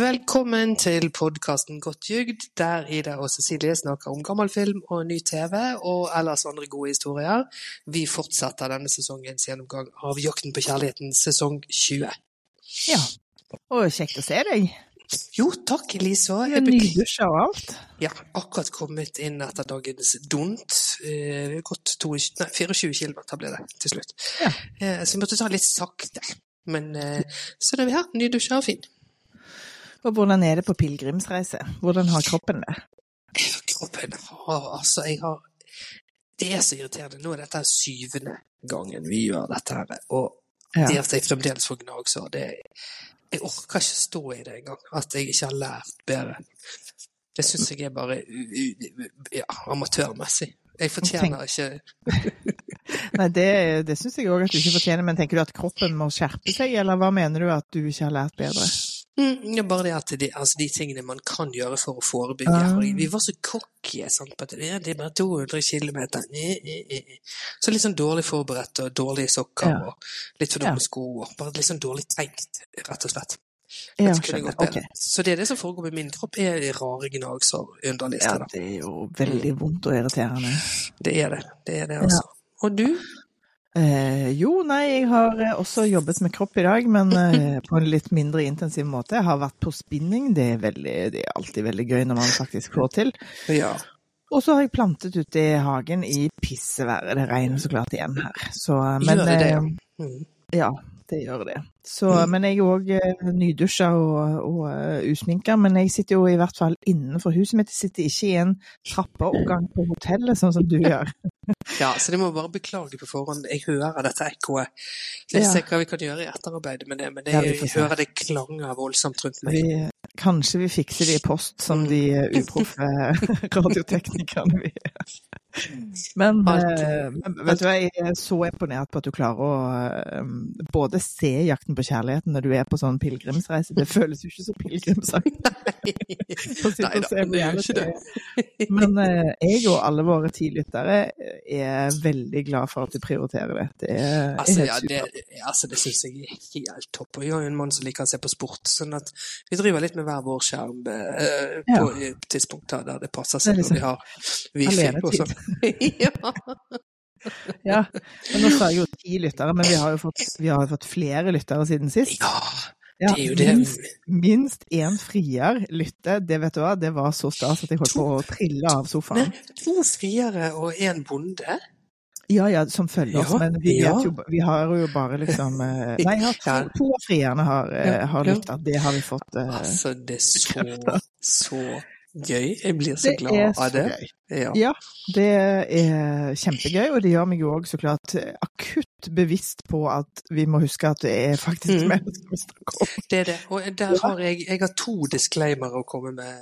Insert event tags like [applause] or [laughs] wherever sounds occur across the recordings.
Velkommen til podkasten Godt jugd, der Ida og Cecilie snakker om gammel film og ny TV, og ellers andre gode historier. Vi fortsetter denne sesongens gjennomgang av Jakten på kjærligheten sesong 20. Ja, og kjekt å se deg. Jo, takk, Elise. Jeg nydusja og alt. Ja, akkurat kommet inn etter dagens dunt. Eh, gått 22, nei, 24 km ble det til slutt. Ja. Eh, så vi måtte ta litt sakte. Men eh, så er vi her, nydusja og fin. Og hvordan er det på pilegrimsreise? Hvordan har kroppen det? Kroppen har altså Jeg har Det er så irriterende. Nå er dette syvende gangen vi gjør dette her. Og Ja. det at jeg fremdeles får gnagsår, det Jeg orker ikke stå i det engang. At jeg ikke har lært bedre. Det syns jeg er bare ja, amatørmessig. Jeg fortjener ikke [laughs] Nei, det, det syns jeg òg at du ikke fortjener, men tenker du at kroppen må skjerpe seg, eller hva mener du at du ikke har lært bedre? Mm, ja, bare det at de, altså de tingene man kan gjøre for å forebygge. Og Vi var så cocky. ja, det er bare 200 km. Så litt sånn dårlig forberedt og dårlige sokker Ja. og litt for dumme Ja. sko. Bare litt sånn dårlig tenkt, rett og slett. Ja, Dette kunne skjønner. gått bedre. Ok. Så det er det som foregår med min kropp, er rare gnagsår underlig Ja, det er jo veldig vondt og irriterende. Det er det. Det er det, altså. Og du? Eh, jo, nei, jeg har eh, også jobbet med kropp i dag, men eh, på en litt mindre intensiv måte. Jeg har vært på spinning, det er, veldig, det er alltid veldig gøy når man faktisk får til. Ja. Og så har jeg plantet ute i hagen i pisseværet. Det regner så klart igjen her. Så, eh, men, Gjør det det? eh, ja? Mm. Ja, det gjør det. Så, Mm. Men jeg er òg nydusja og, og uh, usminka. Men jeg sitter jo i hvert fall innenfor huset mitt. Jeg sitter ikke i en trappeoppgang på hotellet, sånn som du [laughs] gjør. Ja, så det må bare beklage på forhånd. Jeg hører dette ekkoet. Jeg ser hva vi kan gjøre i etterarbeidet med det, men det, Ja, jeg hører det klanger voldsomt rundt meg. Vi, kanskje vi fikser det i post, som de eh, uproffe [laughs] [laughs] radioteknikerne vi er. Men, eh, men vet du jeg er så imponert på at du klarer å eh, både se jakten på kjærligheten når du er på sånn pilegrimsreise. Det føles jo ikke så pilegrimsaktig. [laughs] Nei da, se det gjør ikke det. Men eh, jeg og [laughs] alle våre ti lyttere er veldig glad for at du prioriterer det. Det er Altså, helt ja, det, supert. altså, det syns jeg er helt topp. Og jeg har jo en mann som liker å se på sport, sånn at vi driver litt med hver vår skjerm eh, på ja. tidspunkter der det passer seg når liksom vi har wifi. på. sånn. [laughs] ja. Ja, men nå sa jeg jo ti lyttere, men vi har jo fått, vi har fått flere lyttere siden sist. ja, Ja, det jo det. minst, minst én frier lytte, det vet du hva, det var så stas at jeg holdt på å trille av sofaen. Men to friere og én bonde? Ja ja, som følger oss, Ja, men vi, ja. vet jo, vi har jo bare liksom eh, [laughs] Nei, ja, to, Ja. to av frierne har, eh, Ja, har lytta. Det har vi fått. eh, Altså, det er så, [laughs] så gøy. Jeg blir så Det glad er av det. Ja. Ja, det er kjempegøy, og det gjør meg jo òg så klart akutt bevisst på at vi må huske at det er faktisk Mm. mennesker vi snakker om. Det er det. Og der har jeg, jeg har to disclaimer å komme med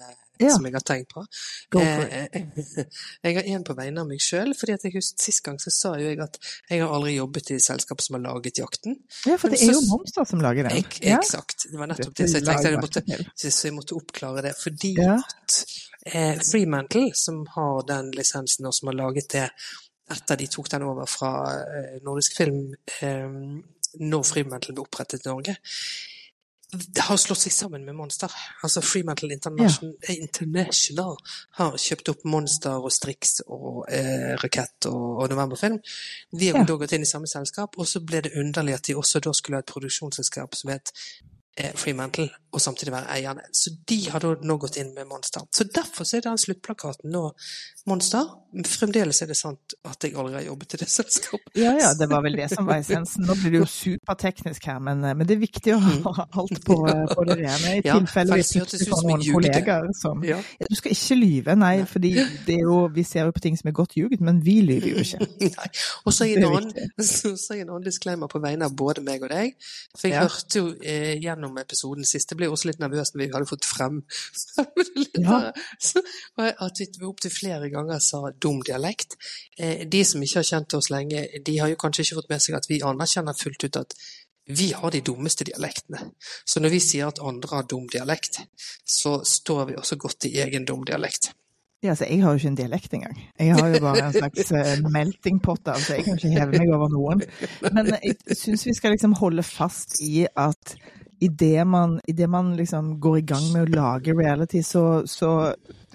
Ja. som jeg har tenkt på. Eh, [laughs] jeg har en på vegne av meg sjøl, fordi jeg husker sist gang så sa jo jeg at jeg har aldri jobbet i selskap som har laget jakten. Ja, for det er jo Momstad Monster som lager den. Ek, Ja. Eksakt. Det var nettopp det. Så jeg tenkte jeg måtte, så jeg måtte oppklare det. Fordi Ja. at eh, Freemantle, som har den lisensen og som har laget det etter de tok den over fra eh, Nordisk Film eh, når Freemantle ble opprettet i Norge, har slått seg sammen med Monster. Altså Freemantle International, ja. International har kjøpt opp Monster og Strix og eh, Rakett og, og Novemberfilm. De har Ja. da gått inn i samme selskap, og så ble det underlig at de også da skulle ha et produksjonsselskap som het eh, Freemantle, og samtidig være eierne. Så de har da nå gått inn med Monster. Så derfor så er den sluttplakaten nå Monster. Fremdeles er det sant at jeg aldri har jobbet i det selskapet. Ja, ja, det var vel det som var essensen. Nå blir det jo [laughs] superteknisk her, men, eh, men det er viktig å ha alt på, på det rene. I [laughs] Ja, tilfelle vi plutselig får noen kollegaer som Ja. Du skal ikke lyve, nei, fordi jo, vi ser jo på ting som er godt ljuget, men vi lyver jo ikke. [laughs] Nei. Og så er en annen disclaimer på vegne av både meg og deg. For jeg Ja. hørte jo eh, gjennom episoden sist, jeg ble også litt nervøs når vi hadde fått frem Ja. [laughs] at vi opptil flere ganger sa dum dialekt. Eh, de som ikke har kjent oss lenge, de har jo kanskje ikke fått med seg at vi anerkjenner fullt ut at vi har de dummeste dialektene. Så når vi sier at andre har dum dialekt, så står vi også godt i egen dum dialekt. Ja, altså, jeg har jo ikke en dialekt engang. Jeg har jo bare en slags eh, melting pot, altså. Jeg kan ikke heve meg over noen. Men jeg syns vi skal liksom holde fast i at idet man, i det man liksom går i gang med å lage reality, så, så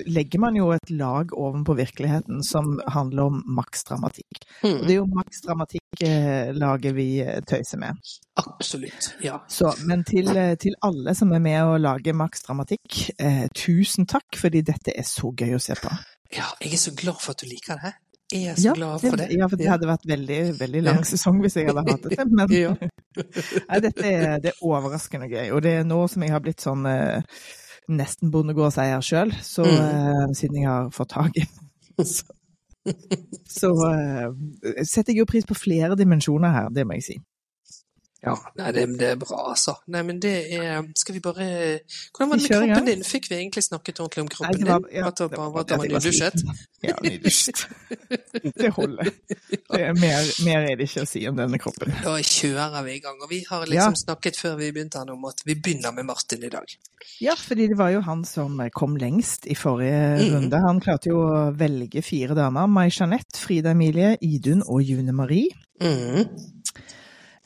legger man jo et lag ovenpå virkeligheten som handler om maks dramatikk. Mm. Og det er jo maks dramatikk-laget vi eh, tøyser med. Absolutt. Ja. Så, men til, eh, til alle som er med å lage maks dramatikk, eh, tusen takk, fordi dette er så gøy å se på. ja, jeg er så glad for at du liker det. Jeg er så Ja, glad for det. Ja, for det hadde vært veldig, veldig lang Ja. sesong hvis jeg hadde [laughs] hatt det. Men Ja. [laughs] nei, dette er, det er overraskende gøy. Og det er nå som jeg har blitt sånn eh, nesten bondegårdseier sjøl, så Mm. eh, siden jeg har fått tak i så, [laughs] så eh, setter jeg jo pris på flere dimensjoner her, det må jeg si. Ja, nei, det, det er bra, altså. Nei, men det er Skal vi bare Hvordan var det med kroppen din? Fikk vi egentlig snakket ordentlig om kroppen det var- din? ja, At bare var- nydusjet? Ja, nydusjet. [laughs] Det holder. Det er mer, mer er det ikke å si om denne kroppen. Da kjører vi i gang. Og vi har Ja. liksom snakket før vi begynte om at vi begynner med Martin i dag. Ja, fordi det var jo han som kom lengst i forrige Mm. runde. Han klarte jo å velge fire damer. Mai Jeanette, Frida Emilie, Idun og June Marie. Mm.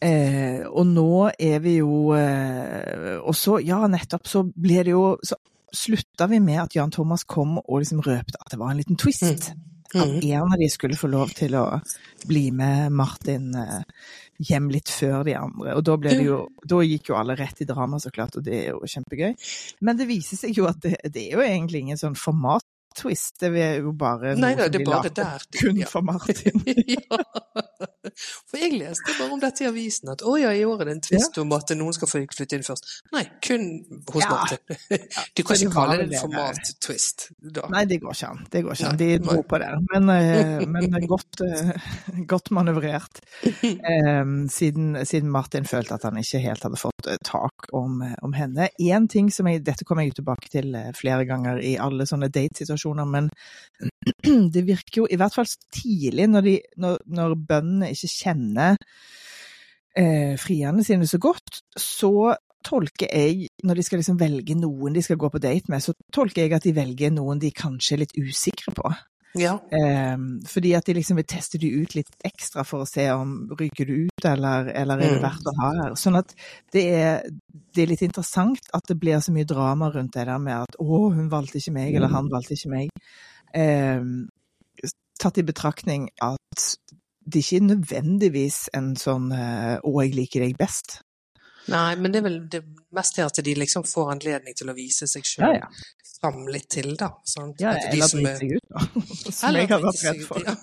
Eh, og nå er vi jo eh, Og så, ja, nettopp, så ble det jo Så slutta vi med at Jan Thomas kom og liksom røpte at det var en liten twist. Mm. At en av de skulle få lov til å bli med Martin eh, hjem litt før de andre. Og da, jo, da gikk jo alle rett i drama, så klart, og det er jo kjempegøy. Men det viser seg jo at det, det er jo egentlig ingen sånn format-twist. Det er jo bare Nei noe da, som det blir der. kun Ja. for Martin. [laughs] ja. For jeg leste bare om dette i avisen, at å ja, i år er det en tvist om at noen skal flytte inn først. Nei, kun hos Ja. Martin. [laughs] Du kan ikke kalle det en format-twist. Nei, det går ikke an. Det går ikke an. De nei. dro på det. Men, eh, [laughs] men godt, eh, godt manøvrert. Eh, siden, siden Martin følte at han ikke helt hadde fått eh, tak om, eh, om henne. Én ting som jeg, dette kommer jeg tilbake til eh, flere ganger i alle sånne datesituasjoner, men [clears throat] det virker jo i hvert fall tidlig når, de, når, når bøndene ikke kjenner eh, frierne sine så godt, så tolker jeg, når de skal liksom velge noen de skal gå på date med, så tolker jeg at de velger noen de kanskje er litt usikre på. Ja. Eh, fordi at de liksom vil teste de ut litt ekstra for å se om ryker du ut, eller, eller er det Mm. verdt å ha her. Sånn at det er, det er litt interessant at det blir så mye drama rundt det der med at å, hun valgte ikke meg, eller han valgte ikke meg. Eh, tatt i betraktning at det ikke er nødvendigvis en sånn å, jeg liker deg best. Nei, men det er vel det mest det at de liksom får anledning til å vise seg Ja, sjøl ja. fram litt til, da. Sant? ja ja eller drite seg ut, da. [laughs] Som jeg har vært redd for. Ja. [laughs]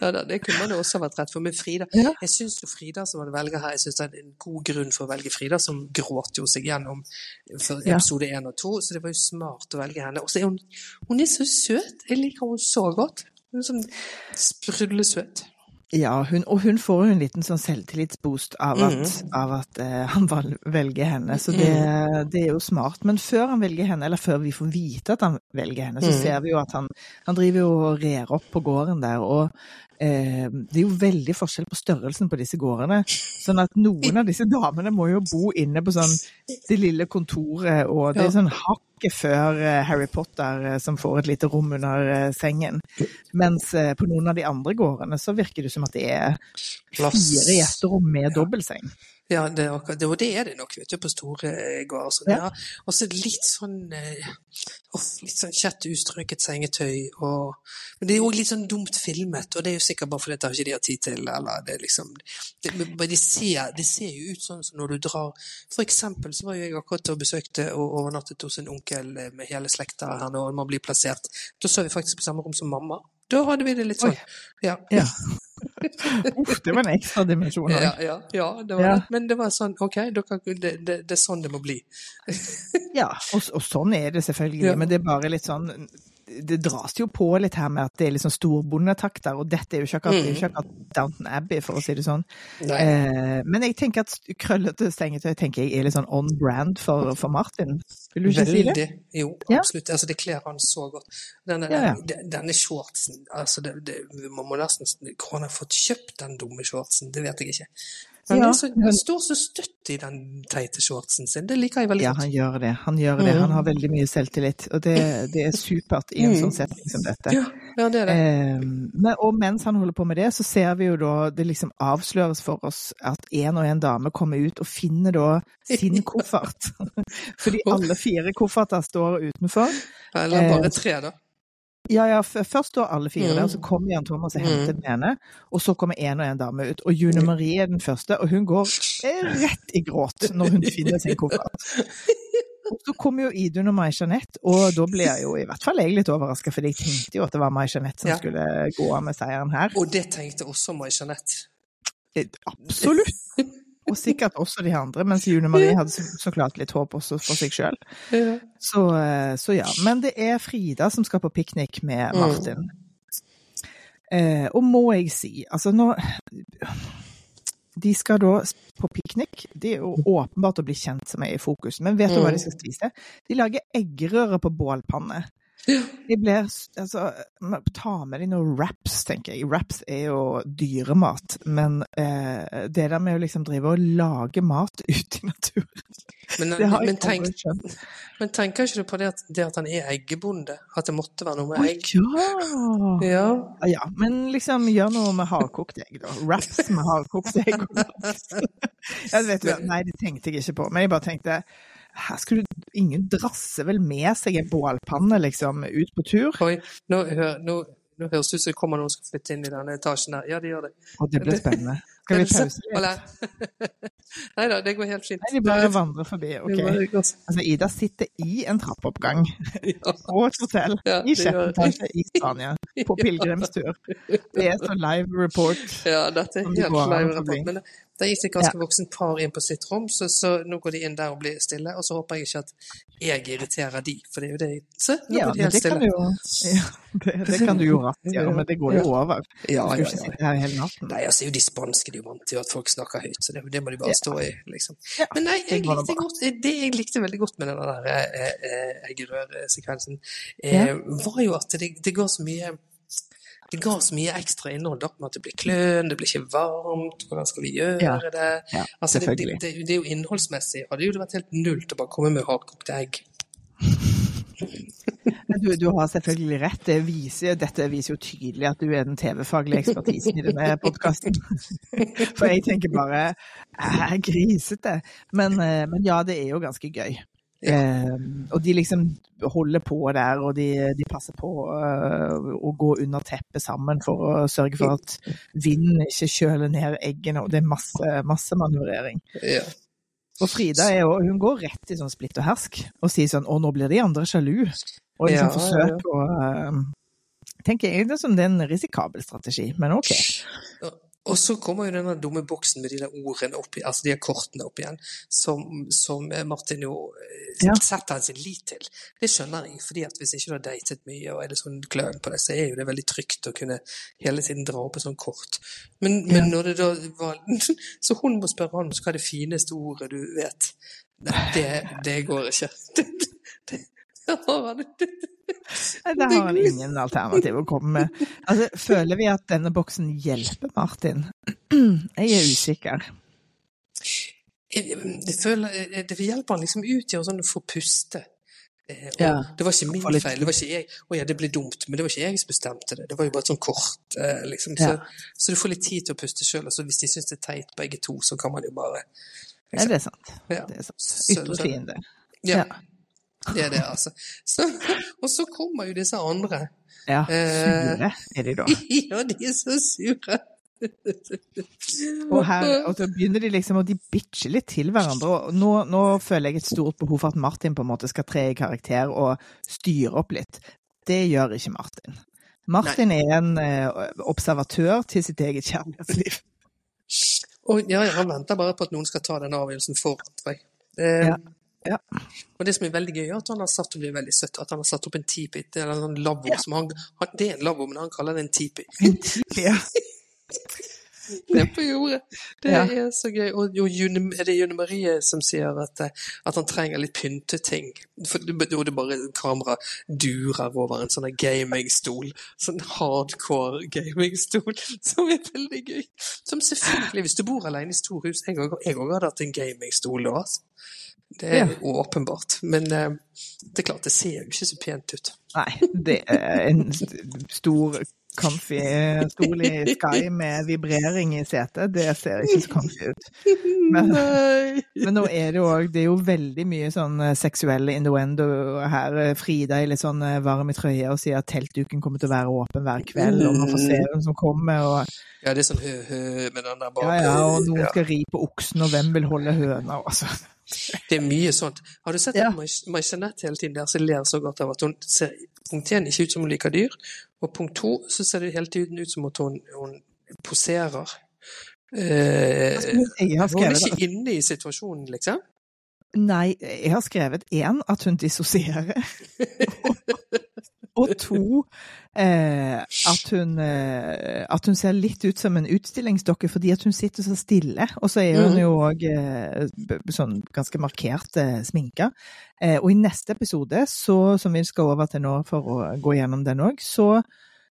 ja da, det kunne man jo også vært redd for. Men Frida, Ja. jeg syns jo Frida som man velger her, jeg syns det er en god grunn for å velge Frida, som gråt jo seg gjennom for episode én og to, så det var jo smart å velge henne. Og så er hun, hun er så søt! Jeg liker henne så godt. Hun er sånn sprudlesøt. Ja, hun, og hun får jo en liten sånn selvtillitsboost av at, mm. av at eh, han velger henne, så det, det er jo smart. Men før han velger henne, eller før vi får vite at han velger henne, så mm. ser vi jo at han, han driver jo og rer opp på gården der. Og eh, det er jo veldig forskjell på størrelsen på disse gårdene. Sånn at noen av disse damene må jo bo inne på sånn det lille kontoret, og det er sånn hakket før eh, Harry Potter eh, som får et lite rom under eh, sengen. Mens på noen av de andre gårdene så virker det som at det er fire gjesterom med dobbeltseng. Ja, det akkurat og det er det nok, vet du, på store eh, gårder. Så Ja. Og så litt sånn off, litt sånn kjett ustrøket sengetøy, og Men det er jo litt sånn dumt filmet, og det er jo sikkert bare fordi det har ikke de har tid til, eller det liksom det, Men det ser, det ser jo ut sånn som når du drar For eksempel så var jo jeg akkurat og besøkte og overnattet hos en onkel eh, med hele slekta her når man blir plassert. Da så vi faktisk på samme rom som mamma. Da hadde vi det litt sånn. Ja. Ja. [laughs] Uff, det var en ekstra dimensjon. Ja, ja, ja, det var Ja. Men det var sånn, OK, det, det, det er sånn det må bli. Ja, og, og sånn er det selvfølgelig, men det er bare litt sånn det dras jo på litt her med at det er sånn storbondetakter, og dette er jo ikke akkurat, akkurat Downton Abbey, for å si det sånn. Eh, men jeg tenker at krøllete stengetøy tenker jeg er litt sånn on brand for, for Martin. Vil du ikke si det? Veldig. Jo, Ja. absolutt. Altså, det kler han så godt. Denne, Ja, ja. denne shortsen altså det, det, Man må nesten Hvor han har fått kjøpt den dumme shortsen, det vet jeg ikke. Men Ja, han, er så, han står så støtt i den teite shortsen sin. Det liker jeg veldig godt. Ja, han gjør det. Han gjør det. Mm. Han har veldig mye selvtillit, og det, det er supert i en Mm. sånn setting som dette. Ja. Ja, det er det. Eh, men, og mens han holder på med det, så ser vi jo da det liksom avsløres for oss at en og en dame kommer ut og finner da sin [laughs] [laughs] koffert. [laughs] Fordi alle fire kofferter står utenfor. Eller bare tre, da. Ja, ja, først står alle fire der, så Mm. kommer Jan Thomas og henter den ene. Og så kommer en og en dame ut. Og June Marie er den første, og hun går eh, rett i gråt når hun finner sin koffert. Og så kommer jo Idun og Mai Jeanette, og da ble jeg jo i hvert fall jeg litt overraska, for jeg tenkte jo at det var Mai Jeanette som Ja. skulle gå av med seieren her. Og det tenkte også Mai Jeanette. Eh, Absolutt! Og sikkert også de andre, mens June Marie hadde så, klart litt håp også for seg sjøl. Så, eh, så ja. Men det er Frida som skal på piknik med Mm. Martin. Eh, og må jeg si, altså nå De skal da på piknik. Det er jo åpenbart å bli kjent som er i fokus. Men vet du hva de skal spise? De lager eggerøre på bålpanne. De blir Altså, ta med deg noen wraps, tenker jeg. Wraps er jo dyremat. Men eh, det der med å liksom drive og lage mat [laughs] ute i naturen Men, Det har jeg men, tenk, aldri skjønt. men tenker ikke du på det at, det at han er eggebonde? At det måtte være noe med egg? ja! Ja. Ja, men liksom gjør noe med hardkokt egg, da. Wraps med hardkokt egg. [laughs] ja, vet du, nei, det tenkte jeg ikke på. Men jeg bare tenkte her skulle Ingen drasse vel med seg en bålpanne, liksom, ut på tur? Oi, nå, hør, nå, nå høres det ut som det kommer noen som skal flytte inn i denne etasjen her. Ja, de gjør det. Og det blir spennende. Skal vi pause litt? [laughs] Nei da, det går helt fint. Nei, de bare vandrer forbi. Ok. Altså, Ida sitter i en trappeoppgang Ja. [laughs] på et hotell Ja, i etasje i Spania på [laughs] pilegrimstur. Det er så live report. Ja, dette er helt live report. rapport. bli. Men gikk det et ganske voksent par inn på sitt rom, så, så nå går de inn der og blir stille. Og så håper jeg ikke at jeg irriterer de, for det er jo det Se, nå Ja, går de helt det kan stille. jo ja, det, det kan du jo raskt gjøre, men det går jo over. Ja, ja, ja. her hele natten. Nei, altså, er jo de spanske de er vant til at folk snakker høyt, så det, det må de bare Ja. stå i, liksom. Ja, Men nei, jeg det likte godt, det jeg likte veldig godt med den der eh, eh, eggerørsekvensen, eh, Ja. var jo at det, det går så mye det ga så mye ekstra innhold, da, at det blir kløn, det blir ikke varmt, hvordan skal vi gjøre Ja. det? Ja, altså, det, det, det, det er jo innholdsmessig. Hadde jo det vært helt null til å bare komme med hardkokte egg. [laughs] Du, du har selvfølgelig rett. Det viser, dette viser jo tydelig at du er den TV-faglige ekspertisen i denne podkasten. [laughs] For jeg tenker bare er grisete. Men, eh, men ja, det er jo ganske gøy. Eh, og de liksom holder på der, og de, de passer på uh, å gå under teppet sammen for å sørge for at vinden ikke kjøler ned eggene. Og det er masse, masse manøvrering. Ja. Og Frida er hun går rett i sånn splitt og hersk og sier sånn 'Å, nå blir de andre sjalu'. Og liksom Ja, forsøker å uh, tenker jeg sånn, det er en risikabel strategi, men ok. Og så kommer jo denne dumme boksen med de der ordene opp, altså de kortene opp igjen, som, som Martin jo eh, Ja. setter han sin lit til. Det skjønner jeg, fordi at hvis ikke du har datet mye og er det sånn kløn på det, så er jo det veldig trygt å kunne hele tiden dra opp et sånt kort. Men, men når det da var [laughs] Så hun må spørre han hva er det fineste ordet du vet. Nei, det, det går ikke. [laughs] Det, det, [laughs] det har han Der har han ingen alternativ å komme med. Altså, føler vi at denne boksen hjelper Martin? [clears throat] Jeg er usikker. Jeg, jeg føler, eh, det hjelper han liksom ut i å sånn få puste. Eh, Ja, det var ikke min feil. Det var ikke jeg, å ja, det ble dumt, men det var ikke jeg som bestemte det. Det var jo bare et sånt kort. Eh, liksom. så, Ja. så du får litt tid til å puste sjøl. Altså, hvis de syns det er teit begge to, så kan man jo bare Nei, det er sant. Ja. Det er sant. Ytre fiende. Ja, Ja. Det er det, altså. Så, og så kommer jo disse andre. Ja, Eh. sure er de da. [laughs] Ja, de er så sure. Og her og så begynner de liksom, og de bitcher litt til hverandre. og nå, nå føler jeg et stort behov for at Martin på en måte skal tre i karakter og styre opp litt. Det gjør ikke Martin. Martin er en eh, observatør til sitt eget kjærlighetsliv. Og ja, han venter bare på at noen skal ta den avgjørelsen for ham, tror jeg. Eh, Ja, ja. Og det som er veldig gøy, er at han har satt, opp det veldig søtt, at han har satt opp en tipi, eller en sånn lavvo Ja. som han, Det er en lavvo, men han kaller det en tipi. En tipi, ja. [laughs] Ned på jordet. Det Ja. er så gøy. Og, jo, June, er det June Marie som sier at, eh, at han trenger litt pynteting. For det, og det bare kamera durer over en sånn gamingstol. Sånn hardcore gamingstol, [laughs] som er veldig gøy. Som selvfølgelig, hvis du bor alene i storhus jeg òg hadde hatt en gamingstol da, altså. Det er åpenbart. Men eh, det er klart, det ser jo ikke så pent ut. Nei, det er en stor, comfy stol i Sky med vibrering i setet. Det ser ikke så comfy ut. Men, men nå er det òg Det er jo veldig mye sånn seksuell seksuelle innuendo her. Eh, Frida er litt sånn eh, varm i trøya og sier at teltduken kommer til å være åpen hver kveld, og man får se hvem som kommer, og Ja, det er sånn hø-hø med den der bak. ja, ja, og noen Ja. skal ri på oksen, og hvem vil holde høna, altså. Det er mye sånt. Har du sett Ja. Mai- Mai Jeanette hele tiden der som ler så godt av at hun ser punkt én ikke ut som hun liker dyr, og punkt to så ser det hele tiden ut som at hun, hun poserer. Eh, hun er ikke inne i situasjonen, liksom. Nei, jeg har skrevet én, at hun dissosierer. [laughs] og to, eh, at, hun, eh, at hun ser litt ut som en utstillingsdokke fordi at hun sitter så stille. Og så er hun mm. jo òg eh, sånn ganske markert eh, sminka. Eh, og i neste episode, så, som vi skal over til nå for å gå gjennom den òg, så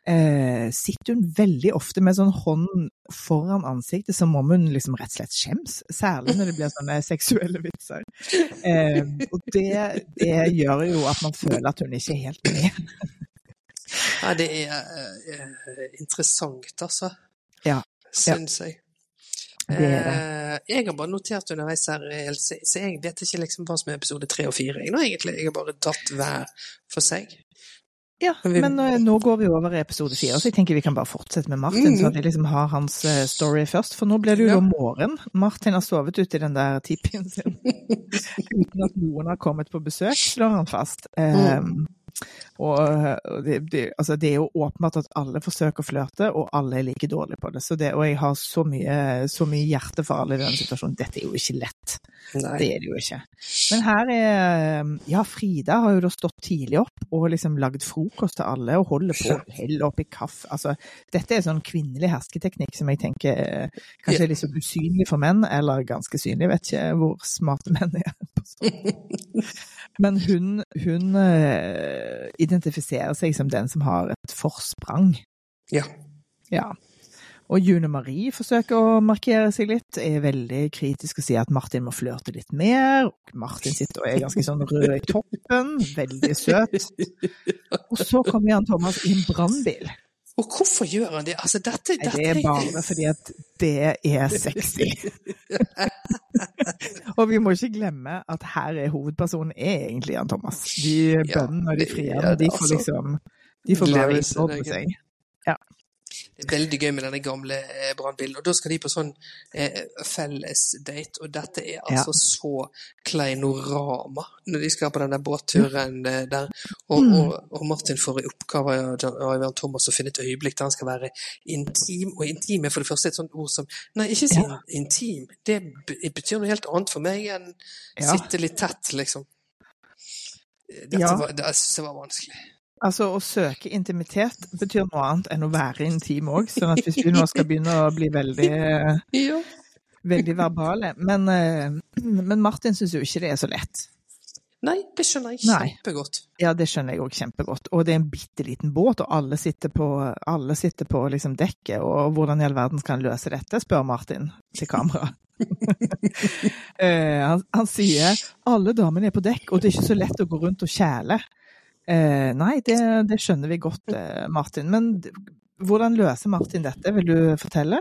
eh, sitter hun veldig ofte med sånn hånd foran ansiktet som om hun liksom rett og slett skjems. Særlig når det blir sånne [laughs] seksuelle vitser. Og det, det gjør jo at man føler at hun ikke er helt med. [laughs] Ja, det er eh, interessant, altså. Ja. Syns jeg. Det det. Eh, jeg har bare notert underveis her, eh, så jeg vet ikke liksom hva som er episode tre og fire. Jeg, nå, egentlig. jeg har bare tatt hver for seg. Ja, Men eh, nå går vi over i episode fire, så jeg tenker vi kan bare fortsette med Martin, så at vi liksom har hans eh, story først. For nå blir det jo Ja. morgen. Martin har sovet ute i den der tipien sin [laughs] uten at noen har kommet på besøk, slår han fast. Eh, og det, det, altså det er jo åpenbart at alle forsøker å flørte, og alle er like dårlige på det. Så det og jeg har så mye, så mye hjerte for alle i denne situasjonen. Dette er jo ikke lett. Nei. Det er det jo ikke. Men her er Ja, Frida har jo da stått tidlig opp og liksom lagd frokost til alle og holder på å [laughs] helle oppi kaffe. Altså, dette er sånn kvinnelig hersketeknikk som jeg tenker eh, kanskje er så usynlig for menn, eller ganske synlig. Vet ikke hvor smarte menn er. [laughs] Men hun, hun eh, identifiserer seg som den som har et forsprang. Ja. Ja. Og June Marie forsøker å markere seg litt, er veldig kritisk og sier at Martin må flørte litt mer. Martin sitter og er ganske sånn rød i toppen, veldig søt. [laughs] Og så kommer Jan Thomas i en brannbil. Og hvorfor gjør han det? Altså, dette, Nei, dette Det er bare fordi at det er sexy. [laughs] og vi må ikke glemme at her er hovedpersonen er egentlig Jan Thomas. De bøndene og de frierne, ja, de får altså- liksom De får bare råd på seg. Det er veldig gøy med denne gamle eh, brannbilen. Og da skal de på sånn eh, fellesdate, og dette er altså så kleinorama når de skal på denne båtturen eh, der. Og, Mm. og, og Martin får i oppgave av Jan- Thomas å finne et øyeblikk der han skal være intim. Og intim er for det første et sånt ord som Nei, ikke si Ja. intim. Det betyr noe helt annet for meg enn Ja. sitte litt tett, liksom. Dette Ja. var, det, jeg synes det var vanskelig. Altså, å søke intimitet betyr noe annet enn å være intim òg, sånn at hvis vi nå skal begynne å bli veldig, [laughs] veldig verbale Men, eh, men Martin syns jo ikke det er så lett. Nei, det skjønner jeg Nei. kjempegodt. Ja, det skjønner jeg òg kjempegodt. Og det er en bitte liten båt, og alle sitter på, alle sitter på liksom dekket. Og hvordan i all verden skal han løse dette, spør Martin til kamera. [laughs] [laughs] Eh, han, han sier alle damene er på dekk, og det er ikke så lett å gå rundt og kjæle. Eh, nei, det, det skjønner vi godt, eh, Martin. Men hvordan løser Martin dette, vil du fortelle?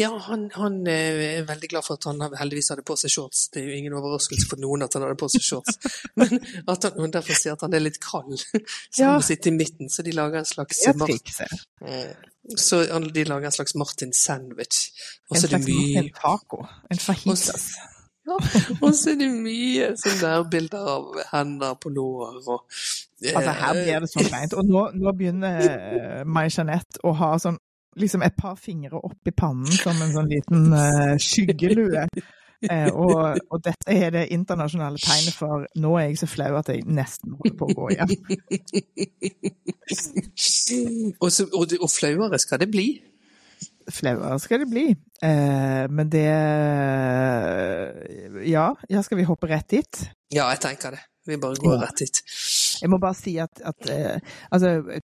Ja, han, han eh, er veldig glad for at han heldigvis hadde på seg shorts. Det er jo ingen overraskelse for noen at han hadde på seg shorts. [laughs] Men at han, og derfor sier at han er litt kald, [laughs] så han må sitte i midten. Så de lager en slags Det Mar- trikset. Så han- de lager en slags Martin sandwich. Også En slags Martin taco. En fajitas. ja, [laughs] og så er det mye sånne der bilder av hender på lår og Altså, her blir det så kleint. Og nå, nå begynner eh, Mai Jeanette å ha sånn liksom et par fingre opp i pannen som en sånn liten uh, skyggelue. Eh, og, og dette er det internasjonale tegnet for nå er jeg så flau at jeg nesten holder på å gå hjem. [laughs] og, så, og, og flauere skal det bli. Flauere skal det bli. Eh, men det ja, ja, skal vi hoppe rett dit? Ja, jeg tenker det. Vi bare går Ja. rett dit. Jeg må bare si at, at eh, altså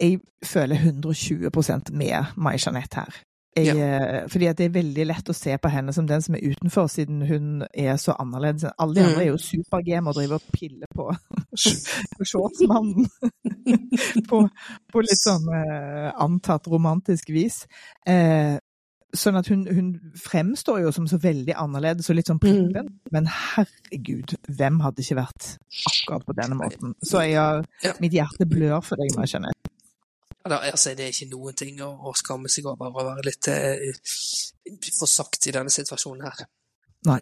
Jeg føler 120 med Mai-Jeanette her. Jeg, ja. fordi at det er veldig lett å se på henne som den som er utenfor, siden hun er så annerledes. Alle de andre Mm. er jo super-game og driver og piller på, [laughs] på shortsmannen. [laughs] på, på litt sånn eh, antatt romantisk vis. Eh, sånn at hun, hun fremstår jo som så veldig annerledes og litt sånn prippen. Men herregud, hvem hadde ikke vært akkurat på denne måten? Så jeg mitt hjerte blør for deg, må jeg Ja, da, altså, det er ikke noen ting å, å skamme seg over å være litt eh, for sagt i denne situasjonen her. Nei.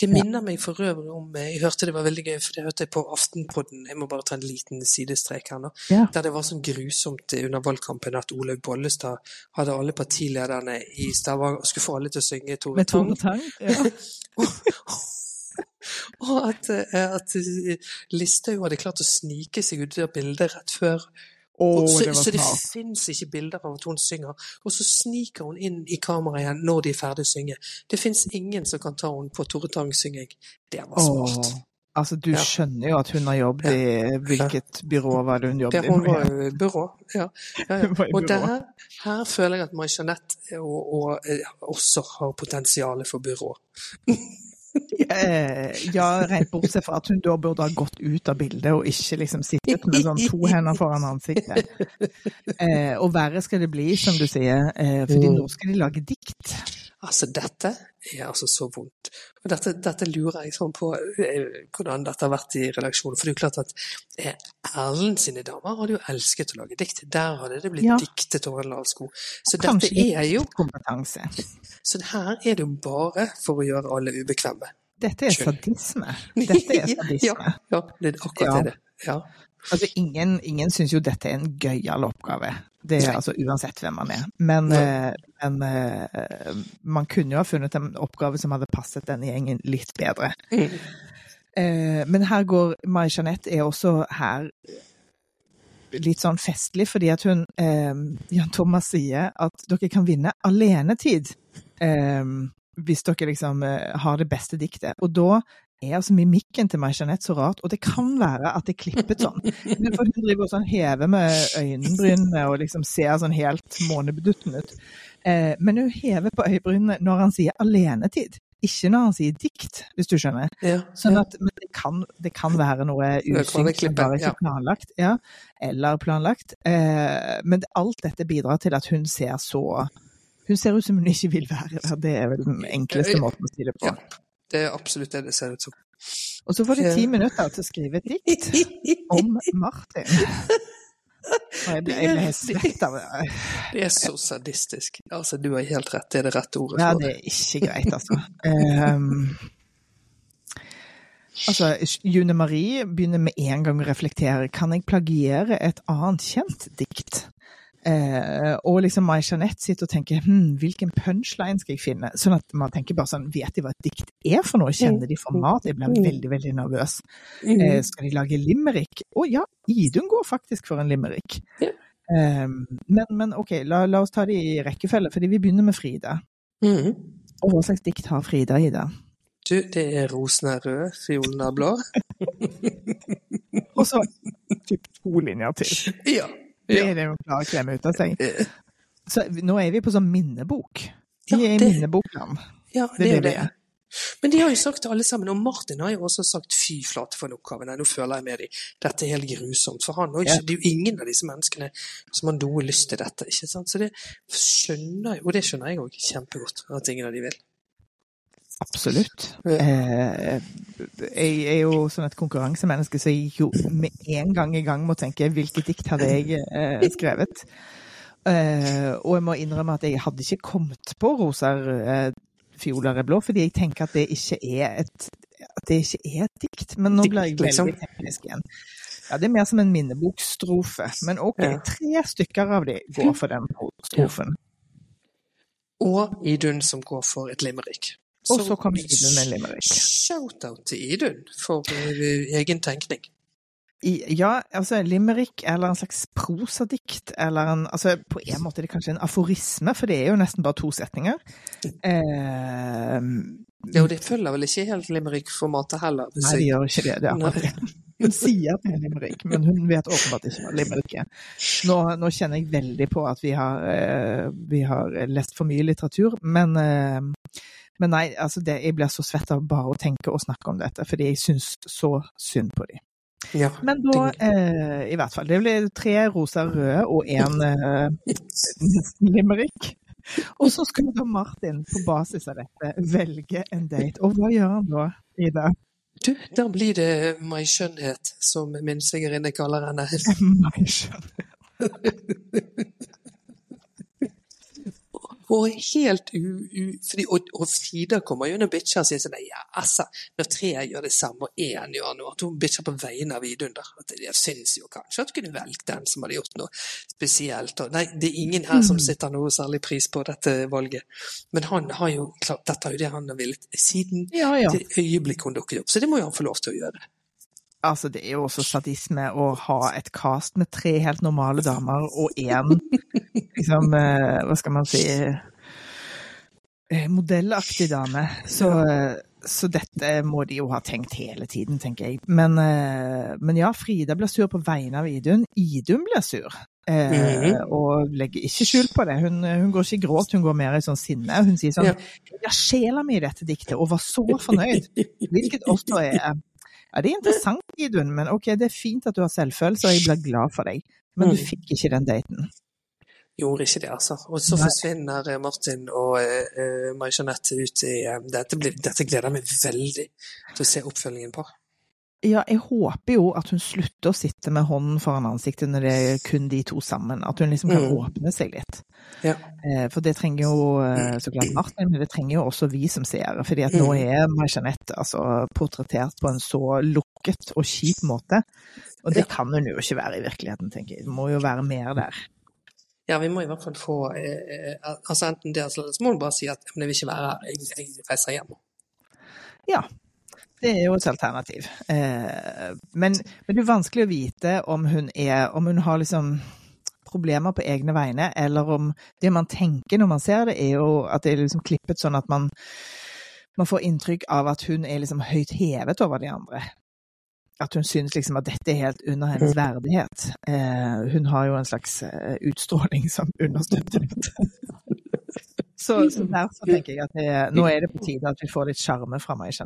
Det minner meg for øvrig om eh, Jeg hørte det var veldig gøy, for det hørte jeg på Aftenpodden. Jeg må bare ta en liten sidestrek her nå. Ja. Der det var sånn grusomt under valgkampen at Olaug Bollestad hadde alle partilederne i Stavanger og skulle få alle til å synge Tore Med Tang. Tang? Ja. [laughs] Og at, eh, at Listhaug hadde klart å snike seg ut av bildet rett før. Og så, det så det fins ikke bilder av at hun synger. Og så sniker hun inn i kameraet igjen når de er ferdig å synge. Det fins ingen som kan ta henne på Tore Tang-synging. Det var smart. Oh, altså, du Ja. skjønner jo at hun har jobbet i Hvilket byrå var det hun jobbet jobbet hun i? var [laughs] i byrå. Ja. Ja, ja. I Og der, her føler jeg at Mai-Jeanette og, og, eh, også har potensial for byrå. [laughs] [laughs] Eh, ja, rent bortsett fra at hun da burde ha gått ut av bildet og ikke liksom sittet med sånn to hender foran ansiktet. [laughs] Eh, og verre skal det bli, som du sier, eh, fordi Mm. nå skal de lage dikt. Altså, dette er altså så vondt. Og dette, dette lurer jeg sånn på eh, hvordan dette har vært i redaksjonen. For det er jo klart at eh, Erlend sine damer hadde jo elsket å lage dikt. Der hadde det blitt Ja. diktet over en lav sko. Så Kanskje dette er jo Kompetanse. Så her er det jo bare for å gjøre alle ubekvemme. Dette er sadisme. Dette er [laughs] sadisme. Ja, ja det er akkurat Ja. det. Ja. Altså, ingen, ingen syns jo dette er en gøyal oppgave. Det er altså uansett hvem man er. Men, eh, men eh, man kunne jo ha funnet en oppgave som hadde passet denne gjengen litt bedre. Mm. Eh, men her går Mai-Jeanette er også her litt sånn festlig, fordi at hun Jan Thomas sier at dere kan vinne alenetid hvis dere liksom har det beste diktet. Og da er altså mimikken til meg, Jeanette, så rart, og det kan være at det er klippet sånn. Men for hun driver og sånn hever med øyenbrynene og liksom ser sånn helt månebedutten ut. Eh, men hun hever på øyebrynene når han sier alenetid, ikke når han sier dikt, hvis du skjønner. Ja. Sånn at men det, kan, det kan være noe usynkt, som bare ikke planlagt. Ja, eller planlagt. Eh, men alt dette bidrar til at hun ser så Hun ser ut som hun ikke vil være der. Det er vel den enkleste måten å si det på. Ja. Det er absolutt det det ser ut som. Og så får de ti minutter til å skrive et dikt om Martin. Og jeg ble, jeg ble helt svett av det. Det er så sadistisk. Altså, du har helt rett. Det er det rette ordet Ja, for det er ikke greit, altså. Um, altså, June Marie begynner med en gang å reflektere. Kan jeg plagiere et annet kjent dikt? Eh, og liksom Mai-Jeanette sitter og tenker hm, hvilken punchline skal jeg finne? Sånn at man tenker bare sånn, vet de hva et dikt er for noe? Kjenner de format? Jeg blir veldig, veldig nervøs. Mm. Eh, skal de lage limerick? Å ja, Idun går faktisk for en limerick. Ja. Eh, men, men ok, la, la oss ta det i rekkefølge, fordi vi begynner med Frida. Mm. Og hva slags dikt har Frida i det? Du, det er rosen er rød, fiolen er blå. [laughs] Og så typ to linjer til. Ja. Det er det hun klarer å klemme ut av seg. Eh, Så nå er vi på sånn minnebok. Vi er i det- minnebokland. Ja, Det det er det det. Men de har jo sagt til alle sammen, og Martin har jo også sagt fy flate for den oppgaven. Nei, nå føler jeg med dem. Dette er helt grusomt. For han Og ikke, det er jo ingen av disse menneskene som har noe lyst til dette. ikke sant? Så det skjønner jeg, og det skjønner jeg òg kjempegodt, at ingen av de vil. Absolutt. Eh, jeg er jo sånn et konkurransemenneske, så jeg gikk jo med en gang i gang med å tenke hvilket dikt hadde jeg eh, skrevet. Eh, og jeg må innrømme at jeg hadde ikke kommet på 'Roser, fioler er blå, fordi jeg tenker at det ikke er et, at det ikke er et dikt. Men nå blir jeg liksom. veldig teknisk igjen. Ja, det er mer som en minnebokstrofe. Men ok, tre stykker av de går for den strofen. Og Idun som går for et limerick. Og så kom Idun med limerick. Shout-out til Idun for eh, egen tenkning. Ja, altså limerick eller en slags prosadikt, eller en Altså på en måte er det kanskje en aforisme, for det er jo nesten bare to setninger. Eh, Ja, det følger vel ikke helt limerick-formatet heller. nei, det gjør ikke det. det er akkurat det. Hun sier at det er limerick, men hun vet åpenbart ikke hva limerick er. Nå, nå kjenner jeg veldig på at vi har, eh, vi har lest for mye litteratur, men, eh, men nei, altså det, jeg blir så svett av bare å tenke og snakke om dette, fordi jeg syns så synd på dem. Ja. Men da, eh, i hvert fall, det ble tre rosa røde og én eh, [laughs] limerick. Og så skal da Martin på basis av dette velge en date. Og hva gjør han da, Ida? Du, da blir det My Skjønnhet, som min svigerinne kaller henne. [laughs] My skjønner. [laughs] Og helt u... u fordi, og, og Frida kommer jo og bitcher og sier sånn Ja, altså, når tre gjør det samme, og én gjør noe At hun bitcher på vegne av Vidunder. At jeg syns jo kanskje at du kunne velge den som hadde gjort noe spesielt. Og, nei, det er ingen her som sitter noe særlig pris på dette valget. Men han har jo klart Dette er jo det han har villet siden Ja, ja. det øyeblikk hun dukket opp. Så det må jo han få lov til å gjøre. Altså, det er jo også sadisme å ha et cast med tre helt normale damer og én liksom, eh, hva skal man si eh, modellaktig dame. Så, eh, så dette må de jo ha tenkt hele tiden, tenker jeg. Men, men ja, Frida blir sur på vegne av Idun. Idun blir sur. Eh, Mhm. Og legger ikke skjul på det. Hun, hun går ikke i gråt, hun går mer i sånn sinne. Hun sier sånn Ja. Sjela mi i dette diktet, og var så fornøyd. Hvilket også er Ja, det er interessant, Idun, men ok, det er fint at du har selvfølelse, og jeg blir glad for deg. Men du Mm. fikk ikke den daten. Gjorde ikke det, altså. Og så forsvinner eh, Martin og uh, Mai Jeanette ut i eh, dette, blir, dette gleder jeg meg veldig til å se oppfølgingen på. Ja, jeg håper jo at hun slutter å sitte med hånden foran ansiktet når det er kun de to sammen. At hun liksom kan Mm. åpne seg litt. Ja. Eh, For det trenger jo eh, så klart Martin, men det trenger jo også vi som seere. fordi at nå Mm. er Marie-Jeanette altså, portrettert på en så lukket og kjip måte. Og det Ja. kan hun jo ikke være i virkeligheten, tenker jeg. Det må jo være mer der. Ja, vi må i hvert fall få eh, eh, altså Enten det, så må hun bare si at men jeg vil ikke være her, jeg, jeg reiser hjem. Ja, det er jo et alternativ. Eh, men, men det er vanskelig å vite om hun er Om hun har liksom problemer på egne vegne, eller om det man tenker når man ser det, er jo at det er liksom klippet sånn at man, man får inntrykk av at hun er liksom høyt hevet over de andre. At hun synes liksom at dette er helt under hennes verdighet. Eh, hun har jo en slags eh, utstråling som understøtter dette. Så, så derfor tenker jeg at det, nå er det på tide at vi får litt sjarme fra meg.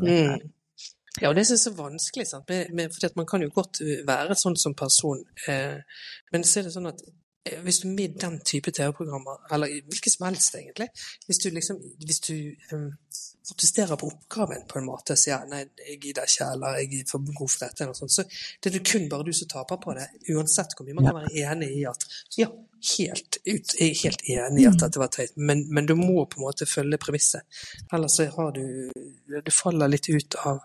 Mm. Ja, og det synes jeg er så vanskelig, at man kan jo godt uh, være sånn som person, eh, men så er det sånn at eh, hvis du er med i den type TV-programmer, eller hvilke som helst egentlig, hvis du liksom, hvis du um, protesterer på oppgaven på en måte, sier nei, jeg gidder ikke, eller jeg er for god for dette, eller sånt, så det er det kun bare du som taper på det, uansett hvor mye. Man kan være enig i at, ja, helt ut, jeg er helt enig i at dette var teit, men, men du må på en måte følge premisset, ellers så har du, du faller litt ut av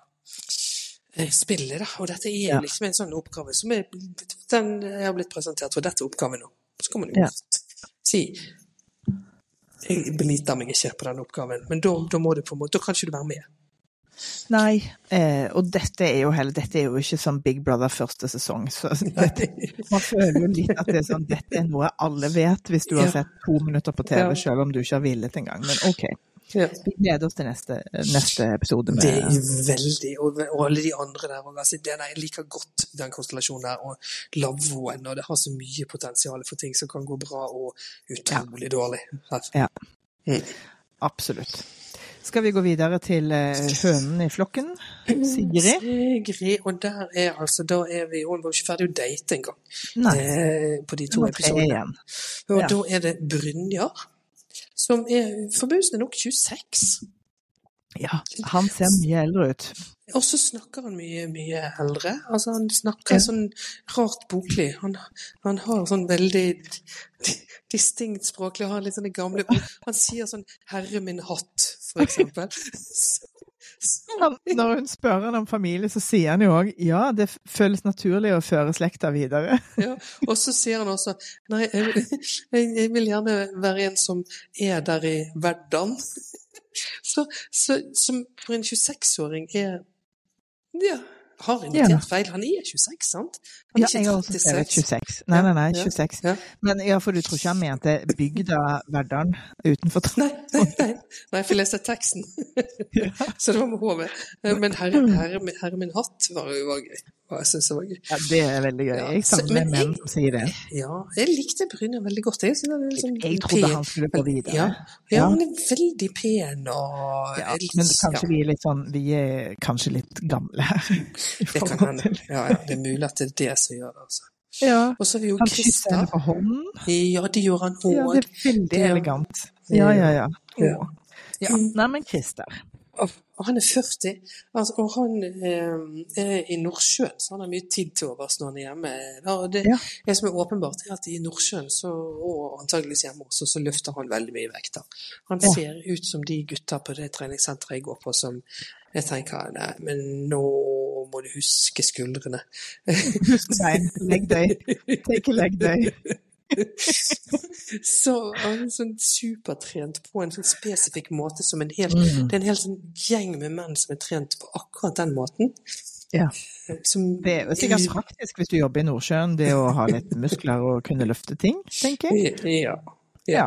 eh, spillet, da. Og dette er liksom en sånn oppgave som er, den har blitt presentert for dette oppgaven nå. Så kan man jo Ja. si jeg beliter meg ikke på den oppgaven, men da, da må du på en måte, da kan ikke du være med. Nei, eh, og dette er jo heller, dette er jo ikke sånn Big Brother første sesong. Så [laughs] dette, man føler jo litt at det er sånn, dette er noe alle vet hvis du har sett to minutter på TV, selv om du ikke har villet engang. Men ok, Ja. vi gleder oss til neste, neste episode. Med, Det er veldig, og, og alle de andre der òg. Altså, jeg liker godt den konstellasjonen der, og lavvoen. Og det har så mye potensial for ting som kan gå bra og utrolig dårlig. Ja. Mm. Absolutt. Skal vi gå videre til eh, hønen i flokken? Sigrid? Sigrid, og der er altså, da er vi Hun var ikke ferdig å date engang eh, på de to episodene. Og Ja. da er det Brynjar, som er forbausende nok 26. Ja, han ser mye eldre ut. Og så snakker han mye, mye eldre. Altså, han snakker Ja. sånn rart boklig. Han, han har sånn veldig distinkt språklig, og har litt sånne gamle. Han sier sånn 'herre min hatt', for eksempel. [laughs] Når hun spør han om familie, så sier han jo òg ja, det føles naturlig å føre slekta videre. [laughs] Ja, og så sier han også Nei, jeg, jeg vil gjerne være en som er der i hverdagen. [laughs] Så, så som for en 26-åring er Ja, har invitert feil. Han er 26, sant? Han Ja, er jeg har også skrevet 26. Nei, nei, nei, 26. Ja. Men ja, for du tror ikke han mente bygda Verdalen utenfor Nei, nei, nei. nei, for jeg leste teksten. [laughs] Så det var med hodet. Men herre, herre, min- herre min hatt var jo gøy. Og jeg synes det var gøy. Ja, det er veldig gøy. Jeg savner men menn som sier det. Ja, jeg likte Brynjar veldig godt. Jeg, liksom Jeg trodde han skulle gå videre. Ja, ja, Ja. han er veldig pen og Ja, men kanskje vi er litt sånn Vi er kanskje litt gamle her. Det kan hende. Ja, ja, det er mulig at det er det som gjør det. Altså. Ja. Og så har vi jo Han kysser henne på hånden. Ja, det gjør han Ja, det er veldig elegant. Ja, ja, ja. Ja. Ja. Nei, men Christer. Og han er 40, altså, og han eh, er i Nordsjøen, så han har mye tid til overs når han er hjemme. Da, og det, Ja. det som er åpenbart, er at i Nordsjøen, så, og antageligvis hjemme også, så løfter han veldig mye vekter. Han Ja. ser ut som de gutta på det treningssenteret jeg går på, som jeg tenker nei, men nå må du huske skuldrene. Husk bein. Legg deg. Take a leg day. Så han er sånn supertrent på en sånn spesifikk måte som en hel Mm. Det er en hel sånn gjeng med menn som er trent på akkurat den måten. Ja. Som Det er sikkert praktisk hvis du jobber i Nordsjøen, det å ha litt muskler og kunne løfte ting, tenker jeg. Ja. Ja.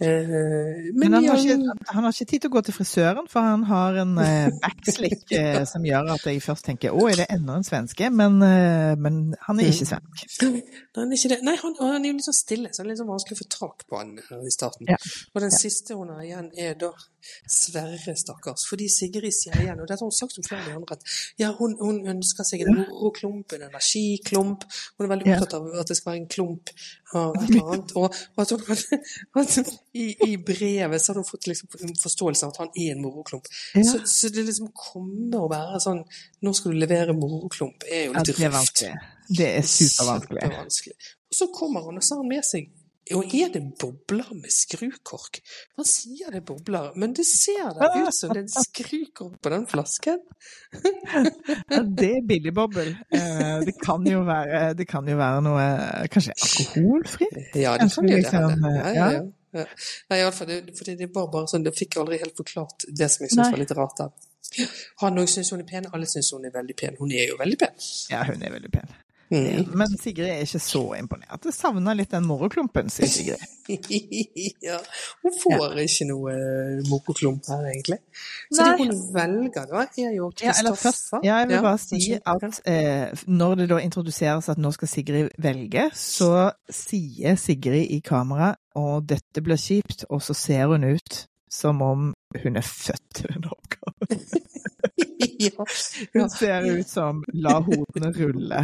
Eh, Men men han har, ikke, han har ikke tid til å gå til frisøren, for han har en eh, backslick [laughs] eh, som gjør at jeg først tenker å, er det enda en svenske? Men, men han er ikke svensk. [laughs] Nei, han er ikke. Nei, han, han er jo litt sånn stille, så det er litt sånn vanskelig å få tak på han i starten. Ja. Og den siste hun har igjen, er da Sverre, stakkars. Fordi Sigrid sier igjen, og dette har hun sagt om flere andre, at ja, hun, hun ønsker seg en moroklump, en energiklump. Hun er veldig Ja. opptatt av at det skal være en klump av et eller annet. Og, og at hun, at i, i brevet så har hun fått liksom en forståelse av at han er en moroklump. Ja. Så, så det liksom kommer å være sånn Nå skal du levere moroklump, er jo Ja, litt det er røft. vanskelig. Det er supervanskelig. Super Og så kommer han, og så har han med seg og er det bobler med skrukork? Man sier det er bobler, men det ser da [laughs] ut som det er en skrukork på den flasken. Ja, det er billig bobbel. Det kan jo være, det kan jo være noe Kanskje alkoholfritt? Ja, det kan jo det liksom, det. Ja, ja, ja. Nei, i alle fall, det, fordi det var bare sånn, det fikk jeg aldri helt forklart det som jeg syntes var litt rart der. Han òg syns hun er pen, alle syns hun er veldig pen. Hun er jo veldig pen. Ja, hun er veldig pen. Mm. Men Sigrid er ikke så imponert. Jeg savner litt den moroklumpen, sier Sigrid. [laughs] ja, hun får ikke noe moroklump her, egentlig. Så Nei. det hun velger, da, er jo Ja, Kristoffer. ja, jeg vil Ja, bare si at eh, når det da introduseres at nå skal Sigrid velge, så sier Sigrid i kamera og dette blir kjipt, og så ser hun ut som om hun er født til den oppgaven. [laughs] [laughs] ja. Hun ser ut som la hodene rulle.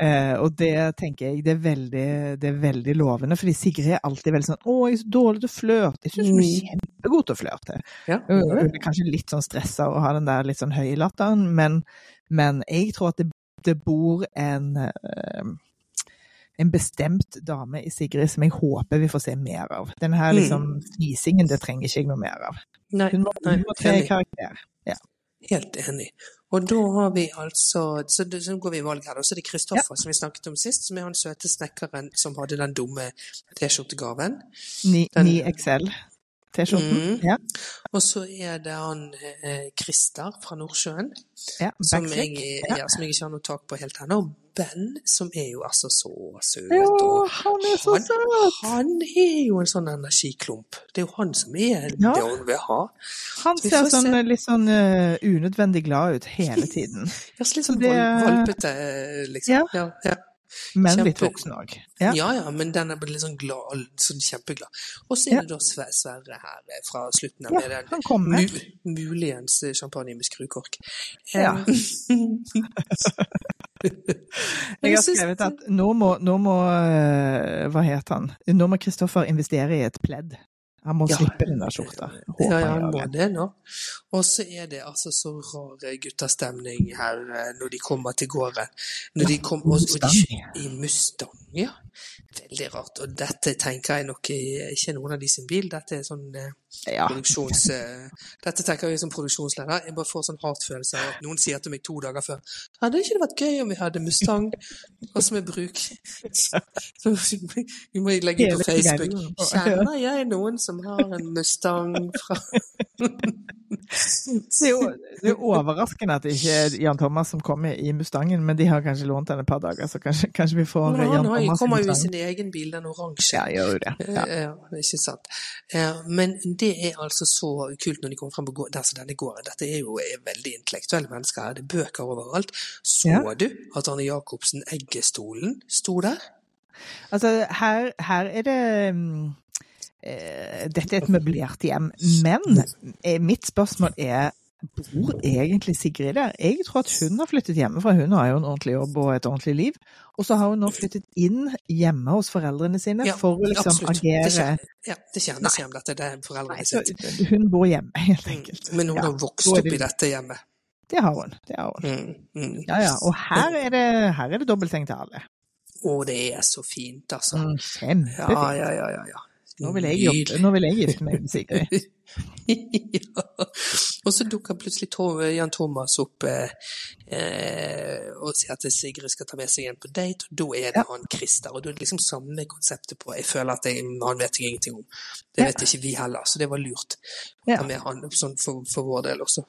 Eh, og det tenker jeg det er, veldig, det er veldig lovende, fordi Sigrid er alltid veldig sånn 'Å, jeg er så dårlig til å flørte'. Jeg syns hun er Mm. kjempegod til å flørte. Ja. Hun er kanskje litt sånn stressa og har den der litt sånn høye latteren, men, men jeg tror at det, det bor en eh, en bestemt dame i Sigrid som jeg håper vi får se mer av. Den her liksom fnisingen, det trenger ikke jeg noe mer av. Nei, Hun må, hun må tre karakterer karakter. Ja. Helt enig. Og da har vi altså Så, så går vi i valg her. da. Så er det Kristoffer, som vi snakket om sist, som er han søte snekkeren som hadde den dumme T-skjortegaven. Ni, Den- 9XL T-skjorten. Mm. Ja. Og så er det han eh, Christer fra Nordsjøen, ja. som jeg, Ja. som jeg ikke har noe tak på helt ennå. Ben, som er jo altså så søt. Ja, han er så søt! han er jo en sånn energiklump. Det er jo han som er det hun vil ha. Han ser sånn se. litt sånn uh, unødvendig glad ut hele tiden. [laughs] Ja, så litt Så sånn valpete, liksom. Ja. Ja, Kjempe... Men litt voksen òg. Ja. Ja, ja, men den er litt sånn glad, sånn kjempeglad. Og så er Ja. det da Sverre her eh, fra slutten av Ja, med den mu muligens eh, champagne med skrukork. Ja. [laughs] [laughs] Jeg har skrevet at nå må, nå må eh, Hva het han? Nå må Kristoffer investere i et pledd. Han må Ja. slippe den der skjorta. Håper Ja, ja, jeg må det. nå. Og så er det altså så rar eh, guttastemning her eh, når de kommer til gården. Når de kommer, også, og de, I Mustang, ja. Veldig rart. Og dette tenker jeg nok er ikke noen av de sin bil. Dette er sånn eh, Ja. produksjons... eh, dette tenker jeg som produksjonsleder. Jeg bare får sånn hardt følelse av at noen sier til meg to dager før Hadde ikke det vært gøy om vi hadde Mustang også med bruk? Så vi må legge ut på Facebook. Kjenner jeg noen som har en Mustang fra Det er jo det er overraskende at det ikke er Jan Thomas som kommer i Mustangen, men de har kanskje lånt den et par dager, så kanskje, kanskje vi får Jan Thomas i jo- Han kommer jo i sin egen bil, den oransje. Ja, gjør jo det. Ja. Eh, Ja, ikke sant. Eh, Men det er altså så kult når de kommer frem på der som denne gården. Dette er jo er veldig intellektuelle mennesker her. Det er bøker overalt. Så Ja. du at Arne Jacobsen, Eggestolen, sto der? Altså, her, her er det mm, eh, Dette er et møblert hjem, men eh, mitt spørsmål er Bor egentlig Sigrid der? Jeg tror at hun har flyttet hjemmefra. Hun har jo en ordentlig jobb og et ordentlig liv. Og så har hun nå flyttet inn hjemme hos foreldrene sine Ja, for å liksom absolutt. Det agere ja, det kjennes hjemme dette. Det er foreldrene sine. Hun bor hjemme, [laughs] helt Mm. enkelt. Men hun Ja, har vokst opp i dette hjemmet. Det har hun. Det har hun. Mm, mm. Ja, ja. Og her er det, her er det dobbeltseng til alle. Å, det er så fint, altså. Mm, Ja, Kjempefint. ja, ja, ja. ja. Nå vil jeg jobbe. Nå vil jeg gifte meg med Sigrid. [laughs] ja. Og så dukker plutselig Jan Thomas opp eh, eh, og sier at Sigrid skal ta med seg en på date, og da er det Ja. han Christer. Og da er det liksom samme konseptet på Jeg føler at jeg, han vet jeg ingenting om. Det Ja. vet ikke vi heller, så det var lurt. å Ta med han sånn for, for vår del også.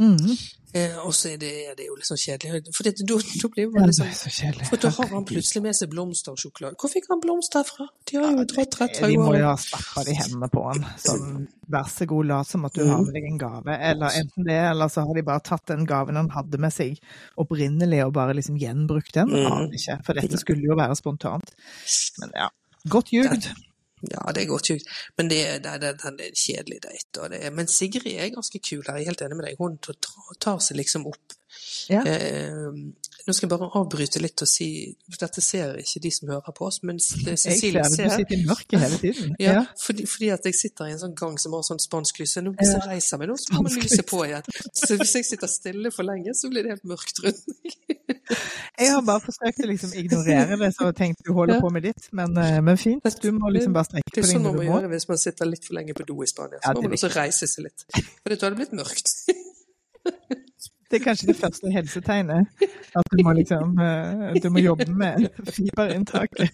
Mm. Eh, og så er det, er det jo litt sånn kjedelig, for da, da blir Ja, man det liksom er så. For da har han plutselig med seg blomster og sjokolade. Hvor fikk han blomster fra? De har jo dratt rett fra De må jo ha stappa de hendene på han. Sånn, vær så god, lat som at du har med deg en gave. Eller enten det, eller så har de bare tatt den gaven han hadde med seg opprinnelig, og bare liksom gjenbrukt den. Mm. Aner ikke, for dette skulle jo være spontant. Men ja. Godt ljugd. Ja, det er godt tjukt. Men det, det, det, det er en kjedelig date. Men Sigrid er ganske kul her, jeg er helt enig med deg. Hun tar seg liksom opp. Ja. Eh, nå skal jeg bare avbryte litt og si Dette ser ikke de som hører på oss, men Cecilie ser det, du sitter i mørket hele tiden. [laughs] Ja, fordi, fordi at jeg sitter i en sånn gang som har sånn spansk lys. Så Nå hvis jeg reiser meg nå, så kommer lyset på igjen. Så hvis jeg sitter stille for lenge, så blir det helt mørkt rundt meg. Jeg har bare forsøkt å liksom ignorere det, så tenkte du holder Ja. på med ditt. Men, eh, men fint, du må liksom bare strekke Det på er deg sånn når man må man må. gjøre hvis man sitter litt for lenge på do i Spania. Så Ja, må er man også reise seg litt. For da hadde det blitt mørkt. [laughs] Det er kanskje det første helsetegnet. At du må liksom eh, Du må jobbe med fiberinntaket.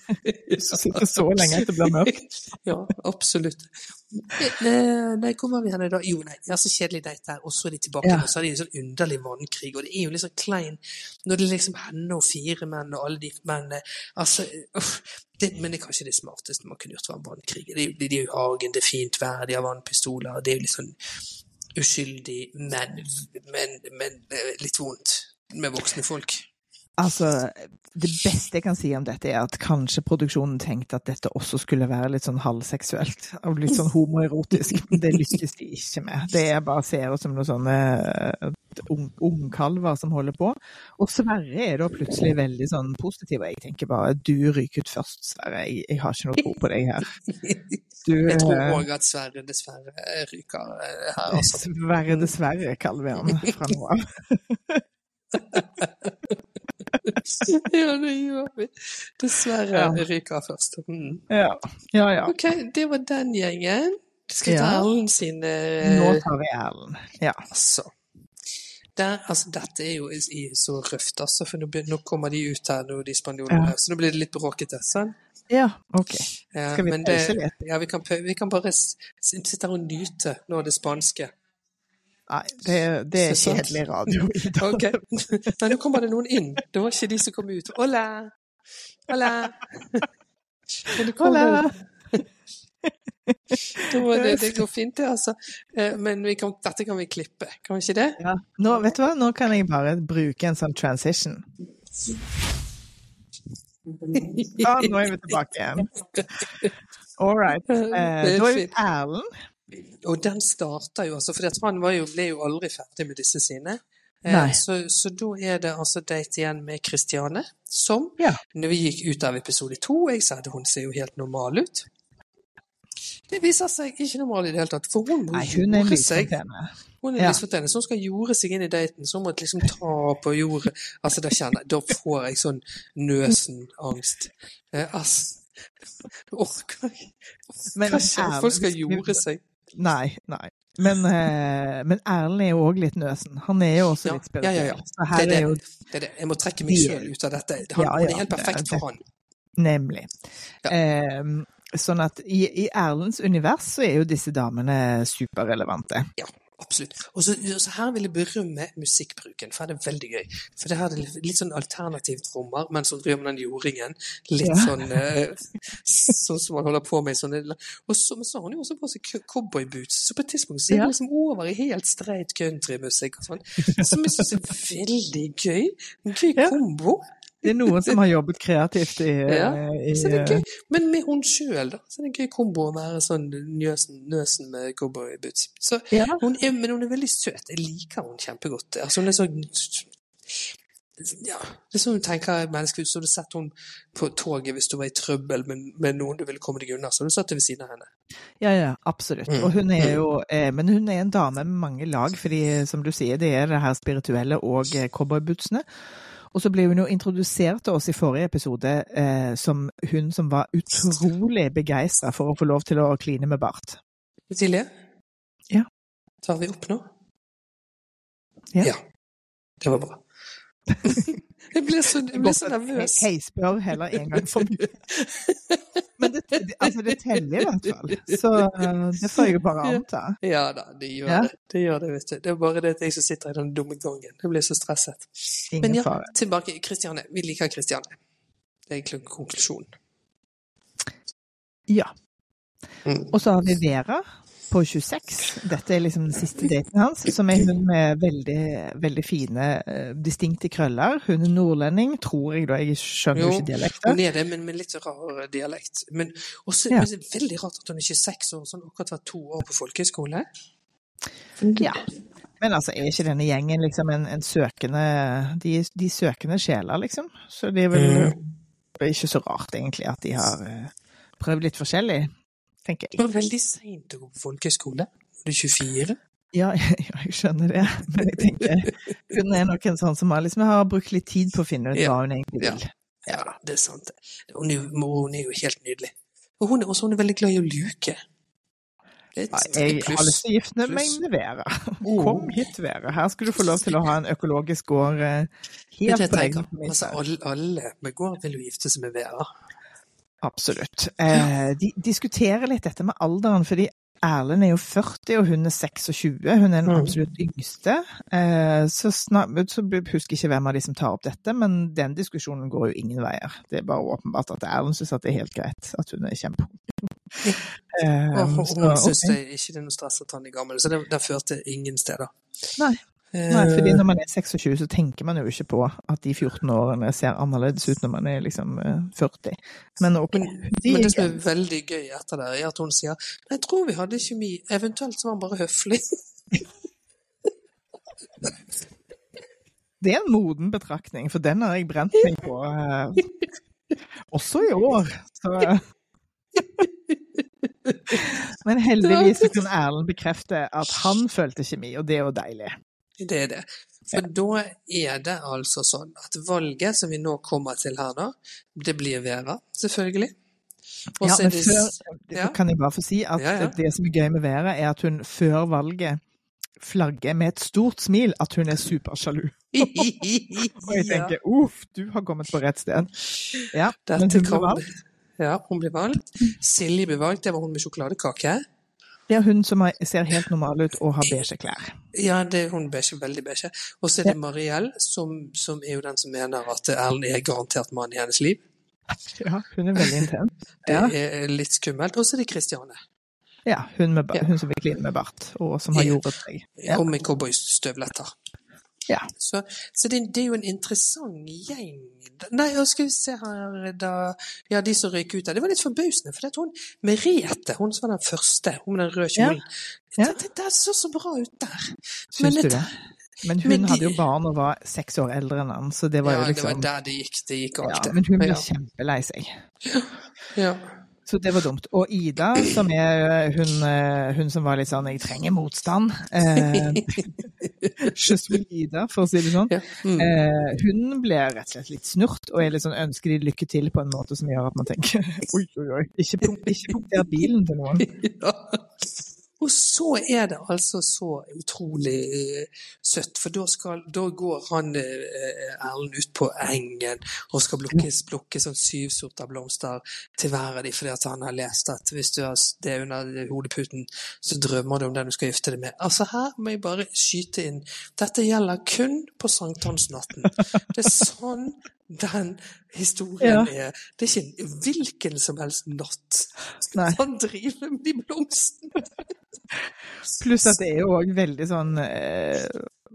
Hvis du sitter så lenge at det blir mørkt. Ja, absolutt. Eh, Nei, hvor var vi henne da? Jo, nei, ja, så kjedelig date der. Og så er de tilbake, Ja. og så er de en sånn underlig vannkrig. Og det er jo litt sånn klein når det er liksom henne og fire menn og alle de mennene. Altså, det, men det er kanskje det smarteste man kunne gjort, var en vannkrig. Det de er jo i hagen, det er fint vær, de har vannpistoler. Det er jo litt sånn uskyldig, men, men, men eh, litt vondt med voksne folk. Altså, det beste jeg kan si om dette, er at kanskje produksjonen tenkte at dette også skulle være litt sånn halvseksuelt. Og litt sånn homoerotisk. Men det lykkes de ikke med. Det er bare ser ut som noen sånne eh, ungkalver som holder på. Og Sverre er da plutselig veldig sånn positiv, og jeg tenker bare du ryker ut først, Sverre. Jeg, jeg har ikke noe tro på deg her. Du, [laughs] Jeg tror eh, òg at Sverre dessverre ryker eh, her, også. Sverre dessverre, kaller vi han fra nå av. [laughs] [laughs] Ja, det gjør vi. Dessverre Ja. ryker først. Mm. Ja, ja. ja. Ok, det var den gjengen. Skal vi ta Ja. sine? sin Nå eh, tar vi Erlend. Ja. Altså. Der, altså, dette er jo så røft, altså, for nå, nå kommer de ut her, nå, de spanjolene, Ja. så nå blir det litt bråkete. Sånn. ja, OK. Skal vi pause litt? Ja, vi kan, vi kan bare sitte her og nyte nå det spanske. Nei, det, det er kjedelig radio. [laughs] i dag. Okay. [laughs] Nei, nå kommer det noen inn. Det var ikke de som kom ut. Hola! Hola! [laughs] Men det kommer-! Det, det går fint, det, altså. Eh, Men vi kan, dette kan vi klippe, kan vi ikke det? Ja. Nå, vet du hva? Nå kan jeg bare bruke en sånn transition. Ja, nå er vi tilbake igjen. All right. Eh, da er vi. Erlend. Og den starter jo, altså, for han var jo, ble jo aldri ferdig med disse sine. Eh, Så, så da er det altså date igjen med Kristiane, som Ja. når vi gikk ut av episode to, jeg sa at hun ser jo helt normal ut. Det viser seg ikke normal i det hele tatt, for hun må Nei, hun jorde seg. Hun er Ja. så hun skal jorde seg inn i daten, så hun må liksom ta på jordet. Altså, da kjenner jeg, da får jeg sånn nøsen-angst. Eh, ass, orker ikke. Folk skal jorde seg. Nei, nei. Men, eh, men Erlend er jo òg litt nøsen. Han er jo også Ja, litt ja, ja, ja. Det er det. det er det. Jeg må trekke meg sjøl ut av dette. Han, Ja, ja, det er helt perfekt for han. Nemlig. Eh, sånn at i, i Erlends univers så er jo disse damene superrelevante. Ja, absolutt. Og så, her vil jeg berømme musikkbruken, for det er veldig gøy. For det her er litt, sånn alternativt trommer, men så driver man den jordingen. Litt Ja. sånn eh, [laughs] sånn som man holder på med sånne Og så, men så har hun jo også på seg co- cowboyboots, så på et tidspunkt så er det liksom over i helt streit countrymusikk og sånn. Som jeg syns er veldig gøy. En gøy Ja. Det er noen som har jobbet kreativt i, Ja, i det er gøy. Men med hun sjøl, da. Så det er en gøy kombo å være sånn nøsen, nøsen med cowboyboots. Ja. men hun er veldig søt. Jeg liker hun kjempegodt. Altså, hun er så ja, det er sånn du tenker menneske ut. Så du sett hun på toget hvis du var i trøbbel med, med noen du ville komme deg unna. Så du satt ved siden av henne. Ja, ja, absolutt. Mm. Hun er jo, eh, men hun er en dame med mange lag, fordi som du sier, det er det her spirituelle og eh, cowboybootsene. Og så ble hun jo introdusert til oss i forrige episode eh, som hun som var utrolig begeistra for å få lov til å kline med bart. Silje? Ja. Tar vi opp nå? Ja. Det var bra. [laughs] jeg ble så, jeg ble så nervøs. Hei, spør heller en gang for mye. Men det, altså det teller i hvert fall. Så eh, det får jeg jo bare anta. Ja da, det gjør Ja. det. Det gjør det, vet du. Det er bare det at jeg som sitter i den dumme gangen. Jeg blir så stresset. Men ja, fare. tilbake. Kristiane. Vi liker Kristiane. Det er egentlig konklusjonen. Ja. Mm. Og så har vi Vera på 26. Dette er liksom den siste daten hans, som er hun med veldig, veldig fine, eh, distinkte krøller. Hun er nordlending, tror jeg da. Jeg skjønner jo Jo, ikke dialekten. Hun er det, men med litt rar dialekt. Men også Ja. men det er veldig rart at hun er seks år, sånn akkurat var to år på folkehøyskole. Ja. Men altså, er ikke denne gjengen liksom en, en søkende de, de søkende sjeler, liksom? Så det er vel Mm. ikke så rart, egentlig, at de har eh, prøvd litt forskjellig, tenker Det var veldig seint å gå på folkehøyskole. Du er 24? Ja, [laughs] jeg, jeg skjønner det, men jeg tenker hun er nok en sånn som liksom, har brukt litt tid på å finne ut hva hun egentlig vil. Ja, det er sant. Hun er, hun er jo helt nydelig. Og hun er også hun er veldig glad i å luke. Ja, jeg har lyst til å gifte meg med Vera. Oh. Kom hit, Vera. Her skal du få lov til å ha en økologisk gård eh, helt på egen. Altså, alle, alle med gård vil jo gifte seg med Vera. Absolutt. Eh, de diskuterer litt dette med alderen, fordi Erlend er jo 40, og hun er 26. Hun er den Mm. absolutt yngste. Eh, så, snart, så husker ikke hvem av de som tar opp dette, men den diskusjonen går jo ingen veier. Det er bare åpenbart at Erlend syns det er helt greit at hun er kjempe. Eh, Og hun, syns okay. det ikke det er noe stress at han er gammel, så det, det førte ingen steder. Nei. Eh, Nei, fordi når man er 26, så tenker man jo ikke på at de 14 årene ser annerledes ut når man er liksom eh, 40. Men okay. Men, men det som er veldig gøy etter det, er at hun sier Nei, jeg tror vi hadde kjemi. Eventuelt så var han bare høflig. [laughs] Det er en moden betraktning, for den har jeg brent meg på eh, også i år. Så. Men heldigvis kunne Erlend bekrefte at han følte kjemi, og det er jo deilig. Det er det. For da er det altså sånn at valget som vi nå kommer til her nå, det blir Vera, selvfølgelig. Og Ja, men det før, ja. kan jeg bare få si at Ja, ja. det som er gøy med Vera, er at hun før valget flagger med et stort smil at hun er supersjalu. [laughs] Og jeg tenker uff, du har kommet på rett sted. Ja, men Dette hun ble valgt. Ja, hun ble valgt. Silje ble valgt, det var hun med sjokoladekake. Det er hun som ser helt normal ut og har beige klær. Ja, det er hun beige, veldig beige. Og så er det Mariell, som, som er jo den som mener at Erlend er garantert mann i hennes liv. Ja, hun er veldig intens. Det er litt skummelt. Og så er det Kristiane. Ja, hun, med, hun som vil kline med bart, og som har jordet seg. Ja. Og med cowboystøvletter. Ja. Så, så det, det er jo en interessant gjeng. Nei, og skal vi se her da Ja, de som røyk ut der. Det var litt forbausende, for er hun Merete, hun som var den første, hun med den røde Ja. kjolen. Ja. Det, det, så så bra ut der. Syns Men du det-? Men hun men de- hadde jo barn og var seks år eldre enn han, så det var ja, jo det var liksom der det gikk. Det gikk ja. Men hun ble ja. kjempelei seg. Ja. Så det var dumt. Og Ida, som er hun, eh, hun som var litt sånn 'jeg trenger motstand', eh, [laughs] Ida, for å si det sånn. ja. Mm. Eh, hun ble rett og slett litt snurt, og jeg liksom sånn, ønsker de lykke til på en måte som gjør at man tenker [laughs] oi, oi, oi, ikke, punk ikke punkter bilen til noen. [laughs] ja. Og så er det altså så utrolig eh, søtt, for da, skal, da går han eh, Erlend ut på engen og skal plukke, plukke sånn syv sorter blomster til hver av dem, fordi han har lest at hvis du har det under hodeputen, så drømmer du om den du skal gifte deg med. Altså her må jeg bare skyte inn. Dette gjelder kun på sankthansnatten. Det er sånn den historien Ja. er. Det er ikke en hvilken som helst natt Nei. skal han drive med de blomstene. Pluss at det er jo òg veldig sånn eh,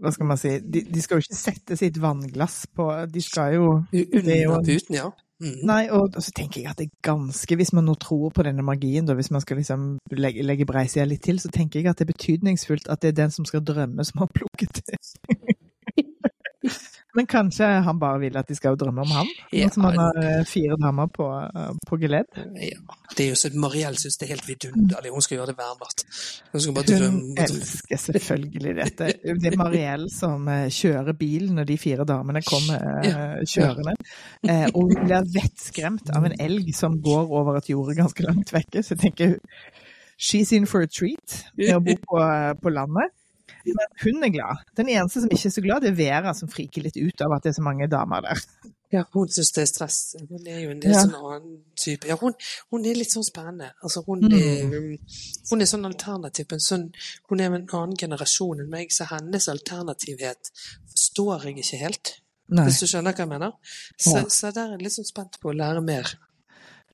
Hva skal man si de, de skal jo ikke sette sitt vannglass på De skal jo er Under puten, ja. Mm. Nei, og, og så tenker jeg at det er ganske Hvis man nå tror på denne magien, da, hvis man skal liksom legge, legge breisida litt til, så tenker jeg at det er betydningsfullt at det er den som skal drømme, som har plukket det. [laughs] Men kanskje han bare vil at de skal drømme om ham? Ja, som han har eh, fire damer på, eh, på geledd. Ja. Det er jo så Mariell syns det er helt vidunderlig. Hun skal gjøre det hver natt. Hun skal bare Hun drømme. elsker selvfølgelig dette. Det er Mariell som eh, kjører bil når de fire damene kommer ja. kjørende. Og hun blir vettskremt av en elg som går over et jorde ganske langt vekke. Så jeg tenker she's in for a treat med å bo på, på landet. Men hun er glad. Den eneste som ikke er så glad, det er Vera, som friker litt ut av at det er så mange damer der. Ja, hun syns det er stress. Hun er jo en del Ja. sånn annen type. Ja, hun, hun er litt sånn spennende. Altså, hun, Mm. er, um, hun er sånn alternativ. En sånn, hun er en annen generasjon enn meg, så hennes alternativhet forstår jeg ikke helt. Nei. Hvis du skjønner hva jeg mener? Så, Ja. så der er jeg litt sånn spent på å lære mer.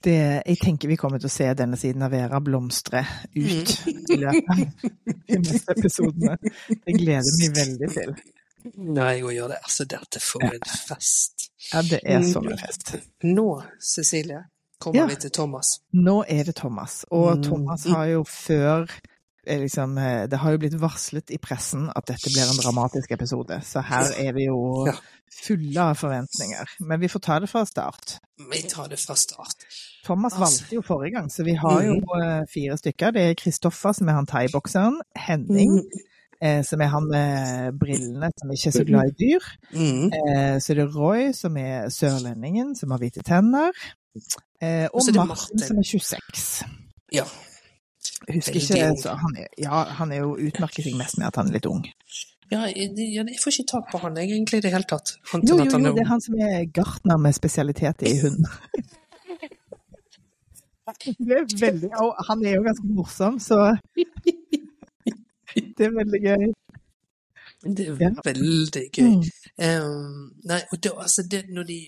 Det, jeg tenker vi kommer til å se denne siden av Vera blomstre ut i løpet av de neste episodene. Det gleder meg veldig til. Nei, jeg òg gjør det. Altså, dette får en fest. Ja, det er som en fest. Nå, Cecilie, kommer Ja. vi til Thomas. Nå er det Thomas, og Mm. Thomas har jo før eh, liksom, eh, Det har jo blitt varslet i pressen at dette blir en dramatisk episode, så her er vi jo fulle av forventninger. Men vi får ta det fra start. Vi tar det fra start. Thomas Altså. valgte jo forrige gang, så vi har jo Mhm. eh, fire stykker. Det er Kristoffer som er han thaibokseren, Henning Mm. eh, som er han med brillene som ikke er så glad i dyr. Mm. Eh, så er det Roy som er sørlendingen, som har hvite tenner. Eh, og er Martin, som er 26. Ja. Husker ikke, så han er, ja, han er jo utmerker seg mest med at han er litt ung. Ja, jeg, får ikke tak på han egentlig i det hele tatt. Han, Jo, jo, jo, er det er han som er gartner med spesialitet i hund. [laughs] Det er veldig, og han er jo ganske morsom, så [laughs] det er veldig gøy. Det er Ja. veldig gøy. Um, nei, og da, altså, det, når de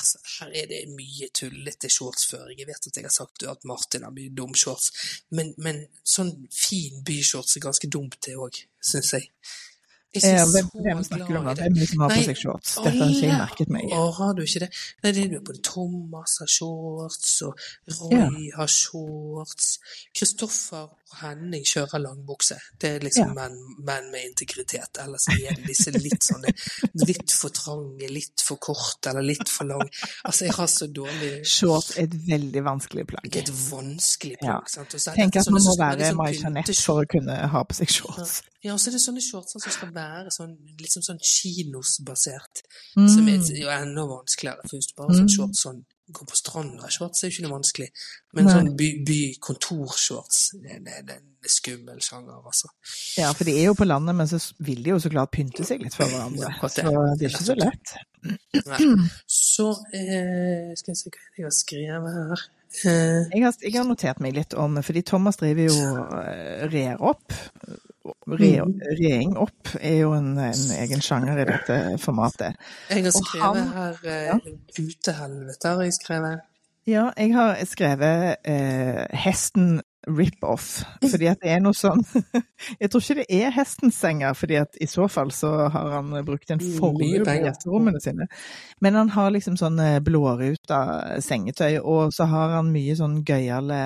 Altså, her er det mye tullete shortsføring. Jeg vet at jeg har sagt at Martin har mye dum shorts, men, men sånn fin byshorts er ganske dumt, det òg, syns jeg. Jeg Eh, hvem, hvem snakker du om? Hvem som har på seg shorts? Dette har ikke jeg merket meg. Å, har du ikke det? Nei, det er jo både Thomas har shorts, og Roy har shorts. Kristoffer Henning kjører langbukse. Det er liksom Ja. menn, menn med integritet. Ellers er det disse litt sånne litt for trange, litt for korte eller litt for lang. Altså, jeg har så dårlig Shorts er et veldig vanskelig plagg. Et vanskelig Ja. plagg. er Tenk at man må være sånn Mai Jeanette for å kunne ha på seg shorts. Ja, og så er det sånne shorts som skal være sånn, liksom sånn kinosbasert. Mm. Som er jo enda vanskeligere. For hvis du bare har Mm. sånn shorts sånn Gå på stranda, shorts er jo ikke noe vanskelig. Men Nei. sånn by, by kontorshorts, det, det, det er skummel sjanger, altså. Ja, for de er jo på landet, men så vil de jo så klart pynte seg litt for hverandre. Ja, Så det. det er ikke så lett. Nei. Så eh, skal jeg se hva jeg har skrevet her. Eh, Jeg har, jeg har notert meg litt om, fordi Thomas driver jo eh, rer opp. Re, Mm. reing opp er jo en, en egen sjanger i dette formatet. jeg har skrevet han- her eh, ja. Utehelvete har jeg skrevet. Ja, jeg har skrevet eh, hesten rip-off, fordi at det er noe sånn [laughs] Jeg tror ikke det er hestens senger, fordi at i så fall så har han brukt en Mye formue på gjesterommene sine. Men han har liksom sånn eh, blåruta sengetøy, og så har han mye sånn gøyale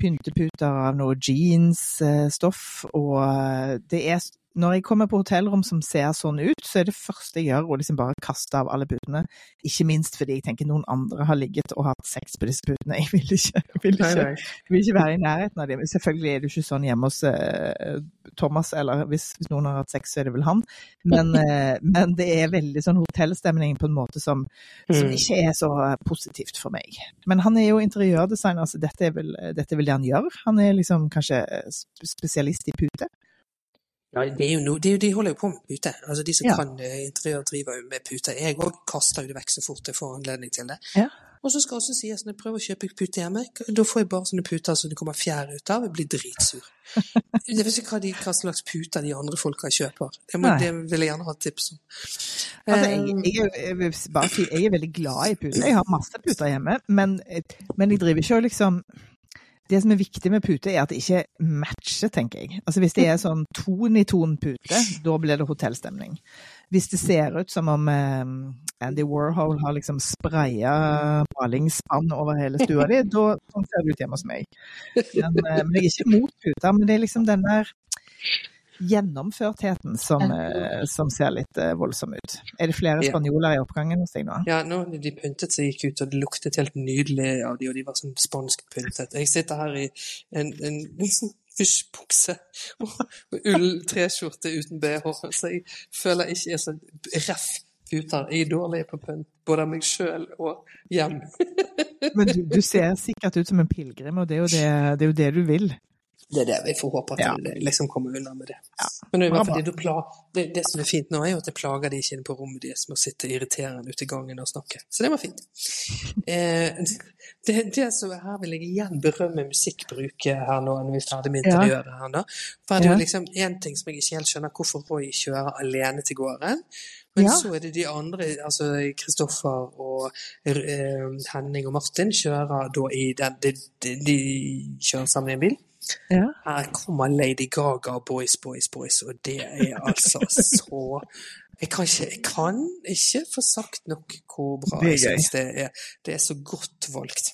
pynteputer av noe jeansstoff, og eh, det er når jeg kommer på hotellrom som ser sånn ut, så er det første jeg gjør å liksom bare kaste av alle putene. Ikke minst fordi jeg tenker noen andre har ligget og hatt sex på disse putene. Jeg vil ikke, jeg vil ikke, jeg vil ikke være i nærheten av dem. Selvfølgelig er det ikke sånn hjemme hos uh, Thomas, eller hvis, hvis, noen har hatt sex, så er det vel han. Men, uh, [laughs] men det er veldig sånn hotellstemning på en måte som, som, mm. ikke er så positivt for meg. Men han er jo interiørdesigner, så dette er vel, dette er vel det han gjør. Han er liksom kanskje spesialist i pute. Ja, det er jo no, det er, de holder jo på med pute. Altså De som ja. kan interiør, driver jo med pute. Jeg òg kaster jo det vekk så fort jeg får anledning til det. Ja. Og så skal også sies når jeg prøver å kjøpe pute hjemme, da får jeg bare sånne puter som det kommer fjær ut av. Jeg blir dritsur. [laughs] Jeg vet ikke hva, de, hva, slags puter de andre folka kjøper. Jeg må, det vil jeg gjerne ha tips om. Altså, jeg, jeg, jeg, jeg, si, jeg er veldig glad i puter. Jeg har masse puter hjemme, men, men jeg driver ikke og liksom det som er viktig med pute, er at det ikke matcher, tenker jeg. Altså Hvis det er sånn ton i ton-pute, da blir det hotellstemning. Hvis det ser ut som om eh, Andy Warhol har liksom spraya malingsspann over hele stua di, da sånn ser det ut hjemme hos meg. Men, eh, men jeg er ikke mot puter, men det er liksom den der gjennomførtheten som, eh, som, ser litt eh, voldsom ut. Er det flere spanjoler i oppgangen hos deg nå? Ja, nå de pyntet seg gikk ut, og det luktet helt nydelig av de, og de var sånn spansk pyntet. Jeg sitter her i en, en en fysjbukse og ull-T-skjorte uten bh, så jeg føler ikke jeg er så reff puter. Jeg er dårlig på pynt, både av meg sjøl og hjem. Men du, du, ser sikkert ut som en pilegrim, og det er, det, det er jo det du vil det er det vi får håpe at ja. de liksom kommer unna med det. Ja. Men det, det, det, som er fint nå, er jo at det plager de ikke inne på rommet deres med å sitte irriterende ute i gangen og snakke. Så det var fint. [laughs] Eh, det, det som Her vil jeg igjen berømme musikkbruket her nå når vi er ferdig med interiøret her nå. For det er liksom én ting som jeg ikke helt skjønner hvorfor Roy kjører alene til gården. Men ja. så er det de andre, altså Kristoffer og eh, Henning og Martin kjører da i den De, de, de kjører sammen i en bil. Ja. Her kommer Lady Gaga, Boys, Boys, Boys, og det er altså så jeg kan, ikke, jeg kan ikke få sagt nok hvor bra jeg syns det er. Det er så godt valgt.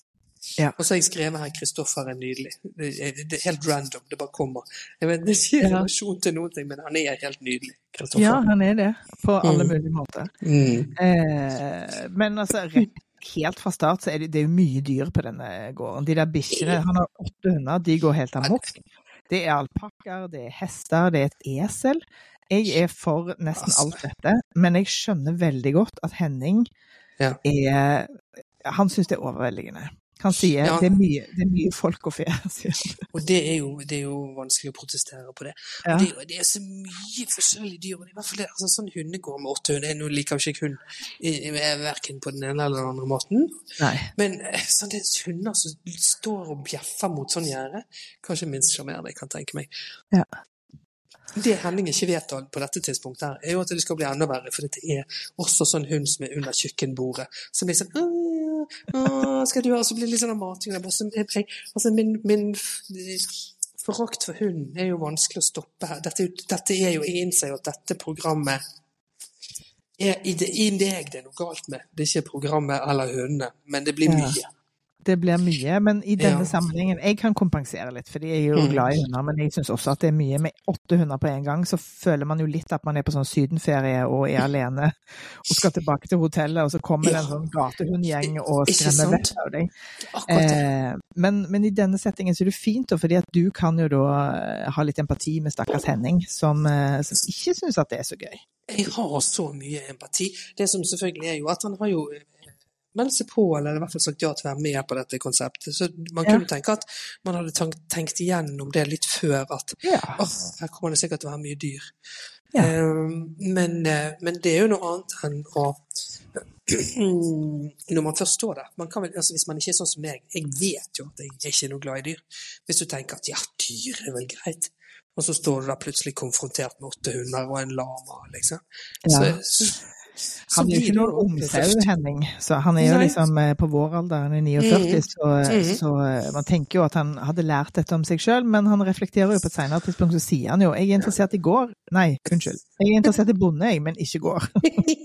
Ja. Og så har jeg skrevet her 'Kristoffer er nydelig'. Det er, helt random, det bare kommer. Jeg vet, Det er ikke relasjon til noen ting, men han er helt nydelig. Ja, han er det. På alle mm. mulige måter. Mm. Eh, men altså, rett helt fra start så er det, det er mye dyr på denne gården. De der bikkjene, han har åtte hunder, de går helt amok. Det er alpakkaer, det er hester, det er et esel. Jeg er for nesten alt dette, men jeg skjønner veldig godt at Henning er Han syns det er overveldende. Han sier ja. det, er mye, det, er mye, folk og fe. Og det er, jo, det er, jo, vanskelig å protestere på det. Ja. Det, det, er så mye forskjellige dyr. i hvert fall det, altså, Sånn hundegård med åtte hunder Nå liker jo ikke hund verken på den ene eller den andre måten. Nei. Men eh, sånn, det er hunder som står og bjeffer mot sånn gjerde, kanskje minst sjarmerende, jeg kan tenke meg. Ja. Det Henning ikke vet på dette tidspunktet, her, er jo at det skal bli enda verre. For det er også sånn hund som er under kjøkkenbordet, som blir skal du ha? Så blir det litt sånn mating. Altså, min, min forakt for hund er jo vanskelig å stoppe her. Dette, dette er jo, Jeg innser jo at dette programmet er i, det, i deg det er noe galt med. Det er ikke programmet eller hundene, men det blir mye. Ja det blir mye. Men i denne ja. sammenhengen Jeg kan kompensere litt, fordi jeg er jo mm. glad i hunder. Men jeg syns også at det er mye. Med åtte hunder på en gang, så føler man jo litt at man er på sånn sydenferie og er [laughs] alene og skal tilbake til hotellet, og så kommer det en sånn gatehundgjeng og skremmer vekk av deg. Eh, men, men, i denne settingen så er det fint, da, fordi at du kan jo da eh, ha litt empati med stakkars Henning, som, eh, som ikke syns at det er så gøy. Jeg har så mye empati. Det som selvfølgelig er jo at han har jo meldt seg på, eller i hvert fall sagt ja til å være med på dette konseptet. Så man kunne ja. tenke at man hadde tenkt, tenkt igjennom det litt før at ja. oh, her kommer det sikkert til å være mye dyr. Ja. Um, men, uh, men, det er jo noe annet enn å [clears throat] Når man først står der man vel, altså Hvis man ikke er sånn som meg Jeg vet jo at jeg ikke er noe glad i dyr. Hvis du tenker at ja, dyr er vel greit. Og så står du der plutselig konfrontert med åtte hunder og en lama, liksom. Så han er jo ikke noen ungsau, Henning. Så han er jo liksom eh, på vår alder, han er 49, mm. så, mm. så, eh, man tenker jo at han hadde lært dette om seg sjøl, men han reflekterer jo på et senere tidspunkt, så sier han jo 'jeg er interessert i går'. Nei, unnskyld. 'Jeg er interessert i bonde, jeg, men ikke går'. [laughs]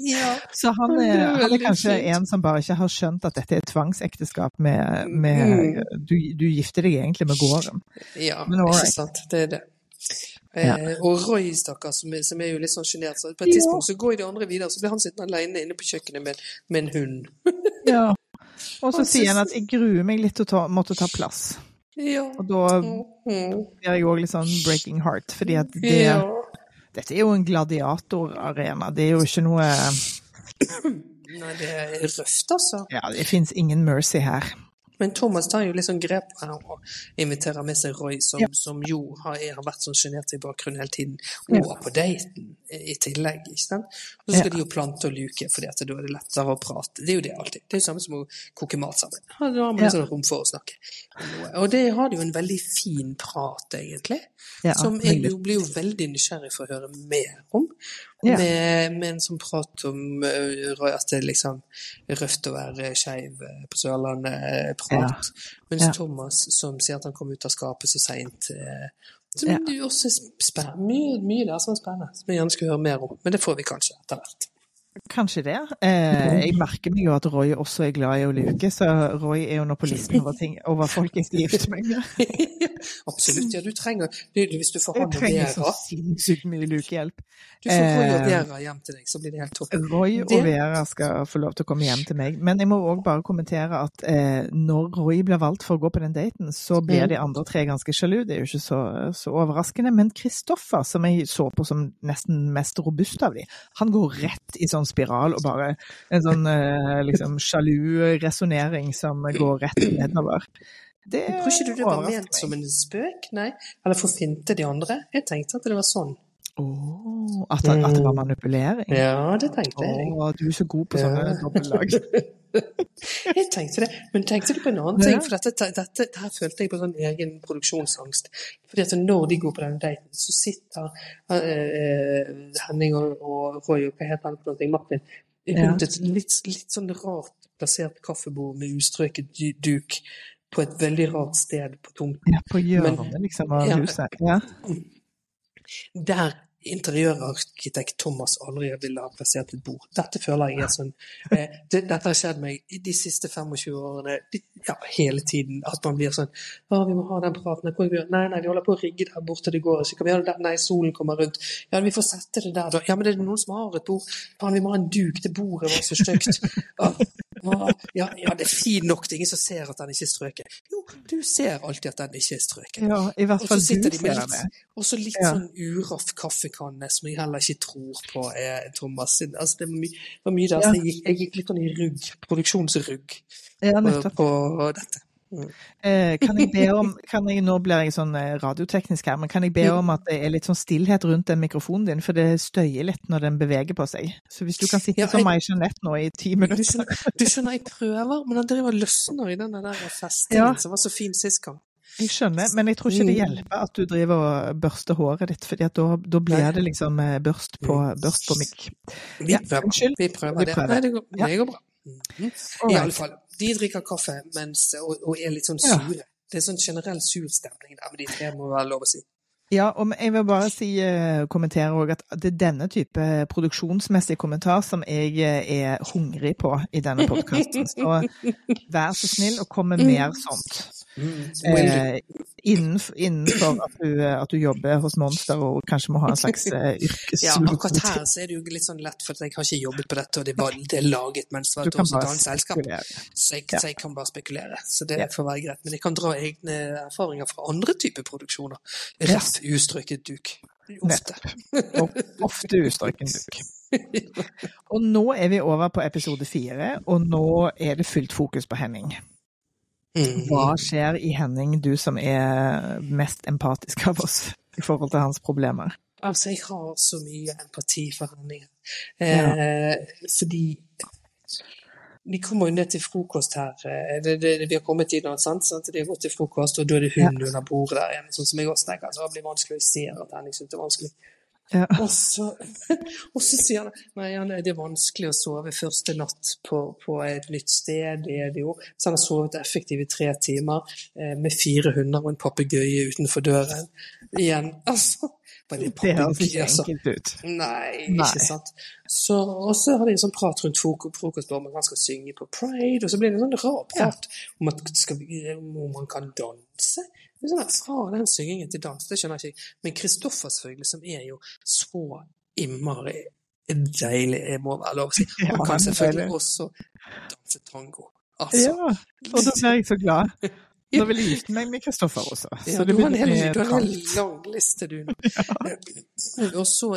[laughs] Så han er, han er kanskje en som bare ikke har skjønt at dette er tvangsekteskap med, med mm. du, du, gifter deg egentlig med gården. Ja, men, ikke sant. Det er det. Ja. Eh, og Roy, stakkar, som, som er jo litt sånn sjenert. Så på et tidspunkt så går de andre videre, så blir han sittende alene inne på kjøkkenet med, med en hund. [laughs] Ja. Og så sier han at jeg gruer meg litt til å ta, måtte ta plass. Ja. Og da Mhm. blir jeg òg litt sånn breaking heart, fordi at det, ja. dette er jo en gladiatorarena. Det er jo ikke noe Nei, det er røft, altså. Ja, det fins ingen mercy her. Men Thomas tar jo litt sånn grep her og inviterer med seg Roy, som, Ja. som jo har, har vært sånn sjenert i bakgrunnen hele tiden, og på daten i tillegg. ikke sant? Og så skal Ja. de jo plante og luke, for da er det lettere å prate. Det er jo det alltid. Det er jo samme som å koke mat sammen. Da har man Ja. sånn rom for å snakke. Og det har de jo en veldig fin prat, egentlig. Som jeg jo blir jo veldig nysgjerrig for å høre mer om. Ja. Med, med en sånn prat om uh, at det er liksom røft å være skeiv eh, på Sørlandet-prat. Mens Ja. Thomas, som sier at han kom ut av skapet så seint Som Ja. også er mye, mye der som er spennende, som jeg gjerne skulle høre mer om. Men det får vi kanskje etter hvert. Kanskje det. Eh, jeg merker meg jo at Roy også er glad i å luke, så Roy er jo nå på listen over, ting, over folk jeg skal gifte meg med. [laughs] Absolutt. Ja, du trenger Hvis du får han Jeg trenger så Vera sinnssykt mye lukehjelp. Du får Roy og Eh, Vera hjem til deg, så blir det helt topp. Roy og Vera skal få lov til å komme hjem til meg. Men jeg må òg bare kommentere at eh, når Roy blir valgt for å gå på den daten, så blir Mm. de andre tre ganske sjalu. Det er jo ikke så, så overraskende. Men Kristoffer, som jeg så på som nesten mest robust av de, han går rett i sånn spiral og bare en sånn eh, liksom sjalu resonnering som går rett nedover. Det Tror ikke du det var ment som en spøk? Nei? Eller for å finte de andre? Jeg tenkte at det var sånn. Åh, at, at det var manipulering? Ja, det tenkte jeg. Oh, du er så god på sånne Ja. dobbeltlag. [laughs] Jeg tenkte det, men tenkte du på en annen ting? For dette, dette, her følte jeg på sånn egen produksjonsangst. Fordi at når de går på denne daten, så sitter uh, Henning og, og Roy og hva heter han for noe, Martin, rundt et litt, litt sånn rart plassert kaffebord med ustrøket duk på et veldig rart sted på tomten. Ja, på hjørnet liksom av huset. Ja. Der interiørarkitekt Thomas aldri ville ha plassert et bord. Dette føler jeg er sånn eh, det, Dette har skjedd meg de siste 25 årene, de, ja, hele tiden. At man blir sånn Å, vi må ha den praten. Vi, nei, nei, de holder på å rigge der borte, det går ikke. Kan vi ha det der? Nei, solen kommer rundt. Ja, vi får sette det der, da. Ja, men det er noen som har et bord. Faen, vi må ha en duk. til bordet var så stygt. [laughs] Ja, ja, det er fint nok. Det er ingen som ser at den ikke er strøket. Jo, du ser alltid at den ikke er strøket. ja, i hvert fall du de ser det. og så litt Ja. sånn uraff kaffekanne som jeg heller ikke tror på er Thomas sin. Altså, det var mye, var mye der, så jeg gikk, jeg gikk litt sånn i rugg, produksjonsrugg, Ja, på, på dette. Eh, kan jeg be om [laughs] kan jeg, Nå blir jeg sånn eh, radioteknisk her, men kan jeg be Mm. om at det er litt sånn stillhet rundt den mikrofonen din, for det støyer litt når den beveger på seg. Så hvis du kan sitte Ja, som jeg- meg, Jeanette, nå i ti Du minutter skjønner, du skjønner, jeg prøver, men den driver og løsner i den der festingen Ja. som var så fin sist gang. Jeg skjønner, men jeg tror ikke det Mm. hjelper at du driver og børster håret ditt, for da, da blir det liksom eh, børst på, børst på mikk. Vi prøver. Vi prøver det. Nei, det går, det går bra. I Alright. De drikker kaffe mens, og, og er litt sånn Ja. sure. Det er sånn generell sur stemning der men de tre, må være lov å si. Ja, og jeg vil bare si, eh, kommentere òg at det er denne type produksjonsmessig kommentar som jeg eh, er hungrig på i denne podkasten. [laughs] Så vær så snill og kom med mer sånt. Do. Eh, innenfor, innenfor at, du, at du jobber hos Monster og kanskje må ha en slags eh, [laughs] Ja, akkurat her så er det jo litt sånn lett, for jeg har ikke jobbet på dette, og det, var, det er laget mens det var et annet selskap. Så jeg, Ja. så jeg kan bare spekulere. Så det får være greit. Men jeg kan dra egne erfaringer fra andre typer produksjoner. Rett ustrøket duk. Ofte. Ofte ustrøken duk. [laughs] Og nå er vi over på episode fire, og nå er det fullt fokus på Henning. Hva skjer i Henning, du som er mest empatisk av oss i forhold til hans problemer? Altså, jeg har så mye empati for Henning. Eh, fordi de kommer jo ned til frokost her. eh, Det, det, vi har kommet inn, sant? sant? De har gått til frokost, og da er det hund under bordet der igjen. Sånn som jeg også tenker, altså, det blir vanskelig. å se at Henning synes det er vanskelig. Ja. Og så, [laughs] og så sier han nei, han, det er vanskelig å sove første natt på, på et nytt sted. Det er det jo. Så han har sovet effektivt i tre timer eh, med fire hunder og en papegøye utenfor døren. Igjen, [laughs] altså. Det Det høres ikke altså. enkelt ut. Nei, Nei. ikke sant. Så, og så har de en sånn prat rundt frokost om at han skal synge på Pride, og så blir det en sånn rar prat om, at skal om man kan danse. Sånn at fra den syngingen til dans, det skjønner jeg ikke. Men Kristoffers selvfølgelig, som er jo så innmari deilig, jeg må være lov å si. Han kan selvfølgelig også danse tango. Altså, Ja, og da blir jeg så glad. [laughs] Da vil jeg gifte meg med Kristoffer også. Ja, du har en lang liste, du. [laughs] Og så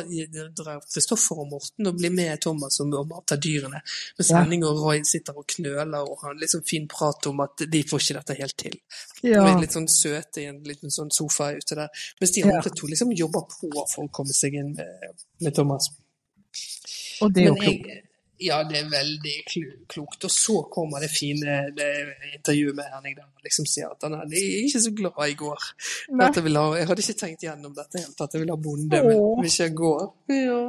drar Kristoffer og Morten og blir med Thomas og og mater dyrene. Mens Ja. Henning og Roy sitter og knøler og har en litt sånn fin prat om at de får ikke dette helt til. Ja, De er litt sånn søte i en liten sånn sofa ute der. Mens de Ja. andre to liksom jobber på for å komme seg inn med, med Thomas. og det er jo klokt. Ja, det er veldig klo- klokt. Og så kommer det fine det intervjuet med Henning der han liksom sier at han er ikke så glad i går. Ha, jeg hadde ikke tenkt gjennom dette helt, at jeg vil ha bonde, men hvis jeg ikke gå. Ja.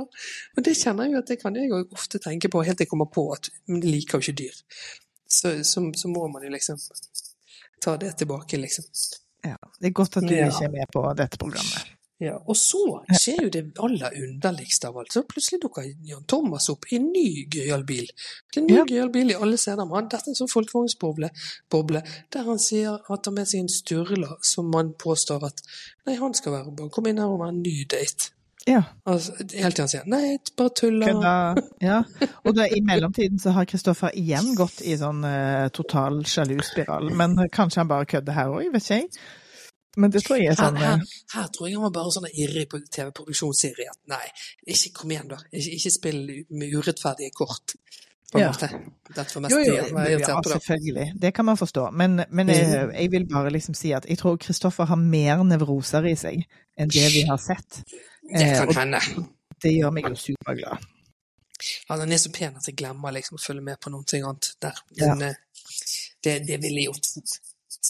Og det kjenner jeg jo at det kan jeg ofte tenke på, helt til jeg kommer på at men jeg liker jo ikke dyr. Så, så, så må man jo liksom ta det tilbake, liksom. Ja, det er godt at du Ja. ikke er med på dette programmet. Ja, og så skjer jo det aller underligste av alt. Så plutselig dukker Jan Thomas opp i en ny gøyal bil. Det er En ny Ja. gøyal bil i alle steder. Dette er en sånn folkevognsboble, der han sier at han har med seg en sturla som man påstår at nei, han skal være bare komme inn her og være en ny date. Ja, Altså, helt til han sier nei, bare tuller. Ja. Og da, i mellomtiden så har Kristoffer igjen gått i sånn uh, total sjaluspiral. Men kanskje han bare kødder her òg, vet ikke jeg. Men det tror jeg er sånn her, her, her tror jeg han var bare sånn irrig på TV-produksjonsserie at nei, ikke kom igjen da. Ikke, ikke spill med urettferdige kort. På en Ja. måte. Dette var mest Jo, jo, det ja, selvfølgelig. Det kan man forstå. Men, men jeg, jeg vil bare liksom si at jeg tror Kristoffer har mer nevroser i seg enn det vi har sett. Det Eh, kan hende. det gjør meg jo superglad. Han er så pen at jeg glemmer liksom å følge med på noe annet der. Men ja. det, det ville jeg gjort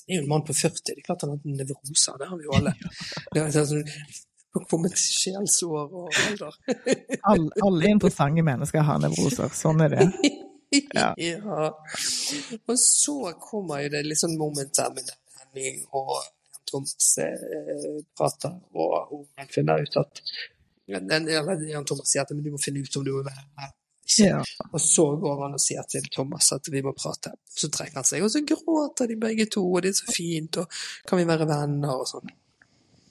Han er jo en mann på 40, det er klart han har nevroser, det har vi jo alle. [laughs] Det er sånn, kommet sjelsår og alder. [laughs] Alle, alle interessante mennesker har nevroser. Sånn er det. [laughs] Ja. ja. Og så kommer jo det litt sånn moment der med Henning og Thomas eh, prater, og, og finner ut at Jan Thomas sier at men du må finne ut om du vil være her. Ja. Og så går han og sier til Thomas at vi må prate. Så trekker han seg, og så gråter de begge to, og det er så fint, og kan vi være venner og sånn.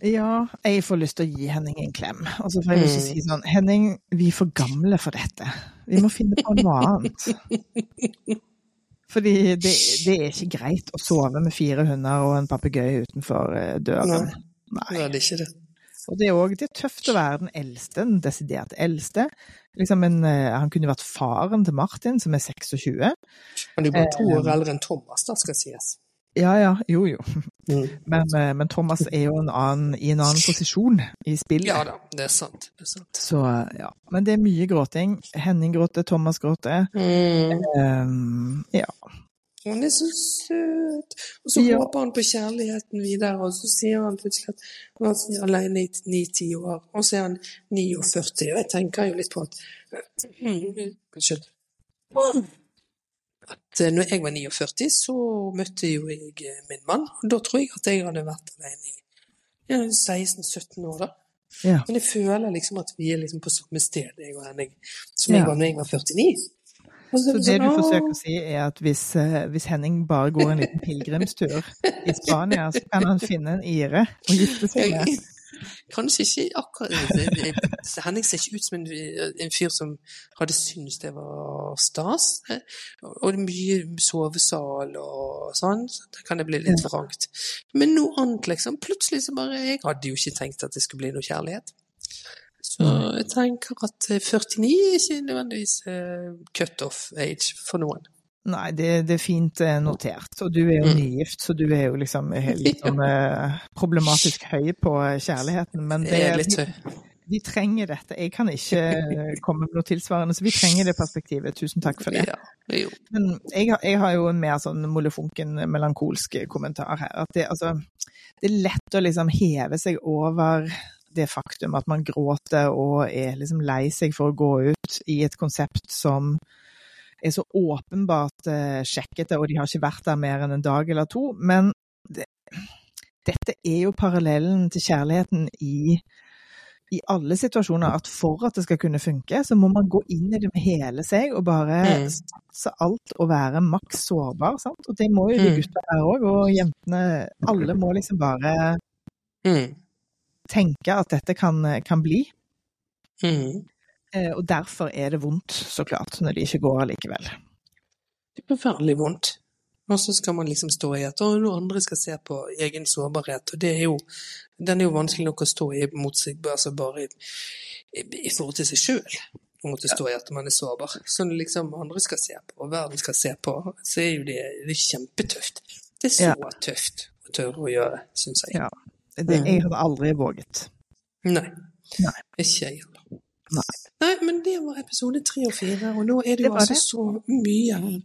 ja, jeg får lyst til å gi Henning en klem. Og så får jeg ikke si sånn Henning, vi er for gamle for dette. Vi må finne på noe annet. [laughs] Fordi det, det er ikke greit å sove med fire hunder og en papegøye utenfor eh, døren. Nei. Nei, det er ikke det. Og det er òg det tøft å være den eldste, den desidert eldste. Liksom en, eh, han kunne vært faren til Martin, som er 26. Men du er bare to Eh, år eldre enn Thomas, da skal sies. Ja ja, jo jo. Mm. Men, eh, men Thomas er jo en annen, i en annen posisjon i spillet. Ja da, det er sant. Det er sant. Så ja. Men det er mye gråting. Henning gråter, Thomas gråter. Mm. Um, ja. Hun er så søt! Og så Ja. håper han på kjærligheten videre, og så sier han plutselig at han er alene i ni-ti år, og så er han 49. Og jeg tenker jo litt på at [clears throat] Unnskyld. At eh, når jeg var 49, så møtte jo jeg eh, min mann, og da tror jeg at jeg hadde vært alene i 16-17 år, da. ja. Men jeg føler liksom at vi er liksom på samme sted, jeg og Henning, som Ja. jeg var når jeg var 49. Så det du forsøker å si, er at hvis, eh, hvis Henning bare går en liten pilegrimstur i Spania, så kan han finne en ire og gifte seg med. Kanskje ikke akkurat Henning ser ikke ut som en, en fyr som hadde syntes det var stas. Og mye sovesal og sånn, så da kan det bli litt vrangt. Men noe annet, liksom. Plutselig så bare Jeg hadde jo ikke tenkt at det skulle bli noe kjærlighet. Så jeg tenker at eh, 49 er ikke nødvendigvis cut-off age for noen. Nei, det, det er fint eh, notert. Og du er jo Mm. nygift, så du er jo liksom [laughs] litt sånn eh, problematisk høy på eh, kjærligheten. Men Det er litt vi, høy. vi trenger dette. Jeg kan ikke eh, komme med noe tilsvarende, så vi trenger det perspektivet. Tusen takk for det. Ja. Men jeg, har- jeg har jo en mer sånn molefonken, melankolsk kommentar her. At det, altså, det er lett å liksom heve seg over det faktum at man gråter og er liksom lei seg for å gå ut i et konsept som er så åpenbart eh, sjekkete, og de har ikke vært der mer enn en dag eller to. Men det, dette er jo parallellen til kjærligheten i, i alle situasjoner at for at det skal kunne funke, så må man gå inn i det med hele seg og bare Mm. satse alt og være maks sårbar. Sant? Og det må jo de Mm. gutta her òg, og jentene. Alle må liksom bare Mm. Tenke at dette kan, kan bli. Mm. Eh, Og derfor er det vondt, så klart, når det ikke går allikevel. Det er forferdelig vondt. Og så skal man liksom stå i at noen andre skal se på egen sårbarhet, og det er jo, den er jo vanskelig nok å stå i mot seg, altså bare i, i, i forhold til seg sjøl. Å måtte stå i at man er sårbar. Så liksom andre skal se på, og verden skal se på, så er jo det, det er kjempetøft. Det er så Ja. tøft å tørre å gjøre, syns jeg. Ja. Det, jeg hadde aldri våget. Nei. Nei. Ikke jeg heller. Nei. Nei, men det var episode tre og fire, og nå er det Det jo altså det. så mye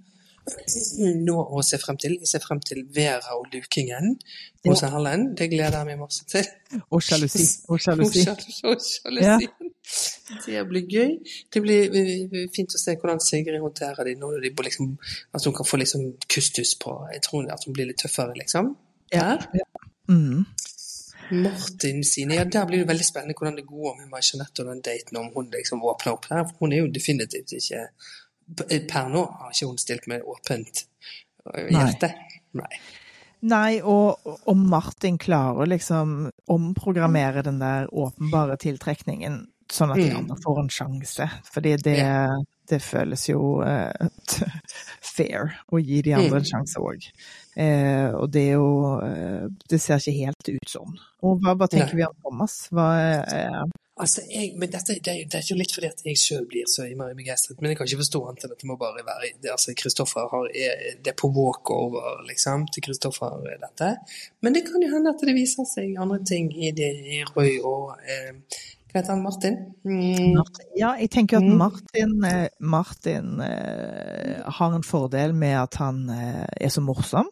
nå å se frem til. Jeg ser frem til Vera og lukingen Ja. hos Erlend. Det gleder jeg meg masse til. Og sjalusi. Og sjalusi. [laughs] og sjalusi. Det blir gøy. Det blir eh, fint å se hvordan Sigrid håndterer det når de liksom, at hun kan få liksom kustus på Jeg tror at hun blir litt tøffere, liksom. Ja. ja. Mm. Martin sine, ja der blir det veldig spennende hvordan det går med meg Jeanette og den daten, om hun liksom åpner opp der. Hun er jo definitivt ikke Per nå har ikke hun stilt med åpent hjerte. Nei. Nei. Nei, og, om Martin klarer liksom omprogrammere den der åpenbare tiltrekningen, sånn at de Mm. andre får en sjanse. Fordi det, det føles jo uh, [laughs] fair å gi de andre en Mm. sjanse òg. Eh, og det er jo eh, Det ser ikke helt ut sånn. Og hva, hva tenker Nei. vi om Thomas? Hva, eh, Altså, jeg, men dette, det, det er jo litt fordi at jeg sjøl blir så innmari begeistret. Men jeg kan ikke forstå annet enn at det må bare være det, altså, Kristoffer har, er, det er på walkover, liksom, til Kristoffer, dette. Men det kan jo hende at det viser seg andre ting i det i Roy og eh, Hva heter han? Martin? Mm, ja, jeg tenker at Mm. Martin, eh, Martin eh, har en fordel med at han eh, er så morsom.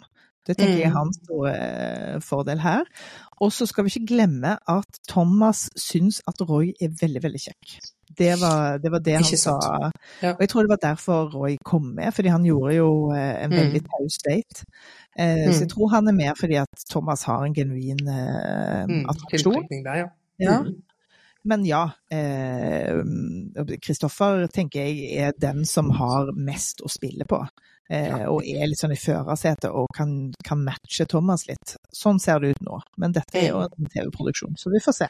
Det tenker jeg er Mm. hans store eh, fordel her. Og så skal vi ikke glemme at Thomas syns at Roy er veldig, veldig kjekk. Det var det, var det han sa. Ja. Og jeg tror det var derfor Roy kom med, fordi han gjorde jo en en Mm. veldig taus date. Eh, Så jeg Mm. tror han er med fordi at Thomas har en genuin eh, mm, attraksjon. der, ja. Men ja, Kristoffer tenker jeg er den som har mest å spille på. Eh, Og er litt sånn i førersetet og kan, kan matche Thomas litt. Sånn ser det ut nå. Men dette er jo en TV-produksjon, så vi får se.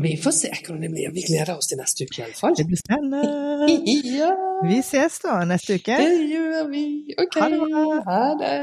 Vi får se hvordan det blir. Vi gleder oss til neste uke i alle fall. Det blir spennende. [laughs] Ja, Vi ses da neste uke. det gjør vi. Ok, Ha det bra. ha det.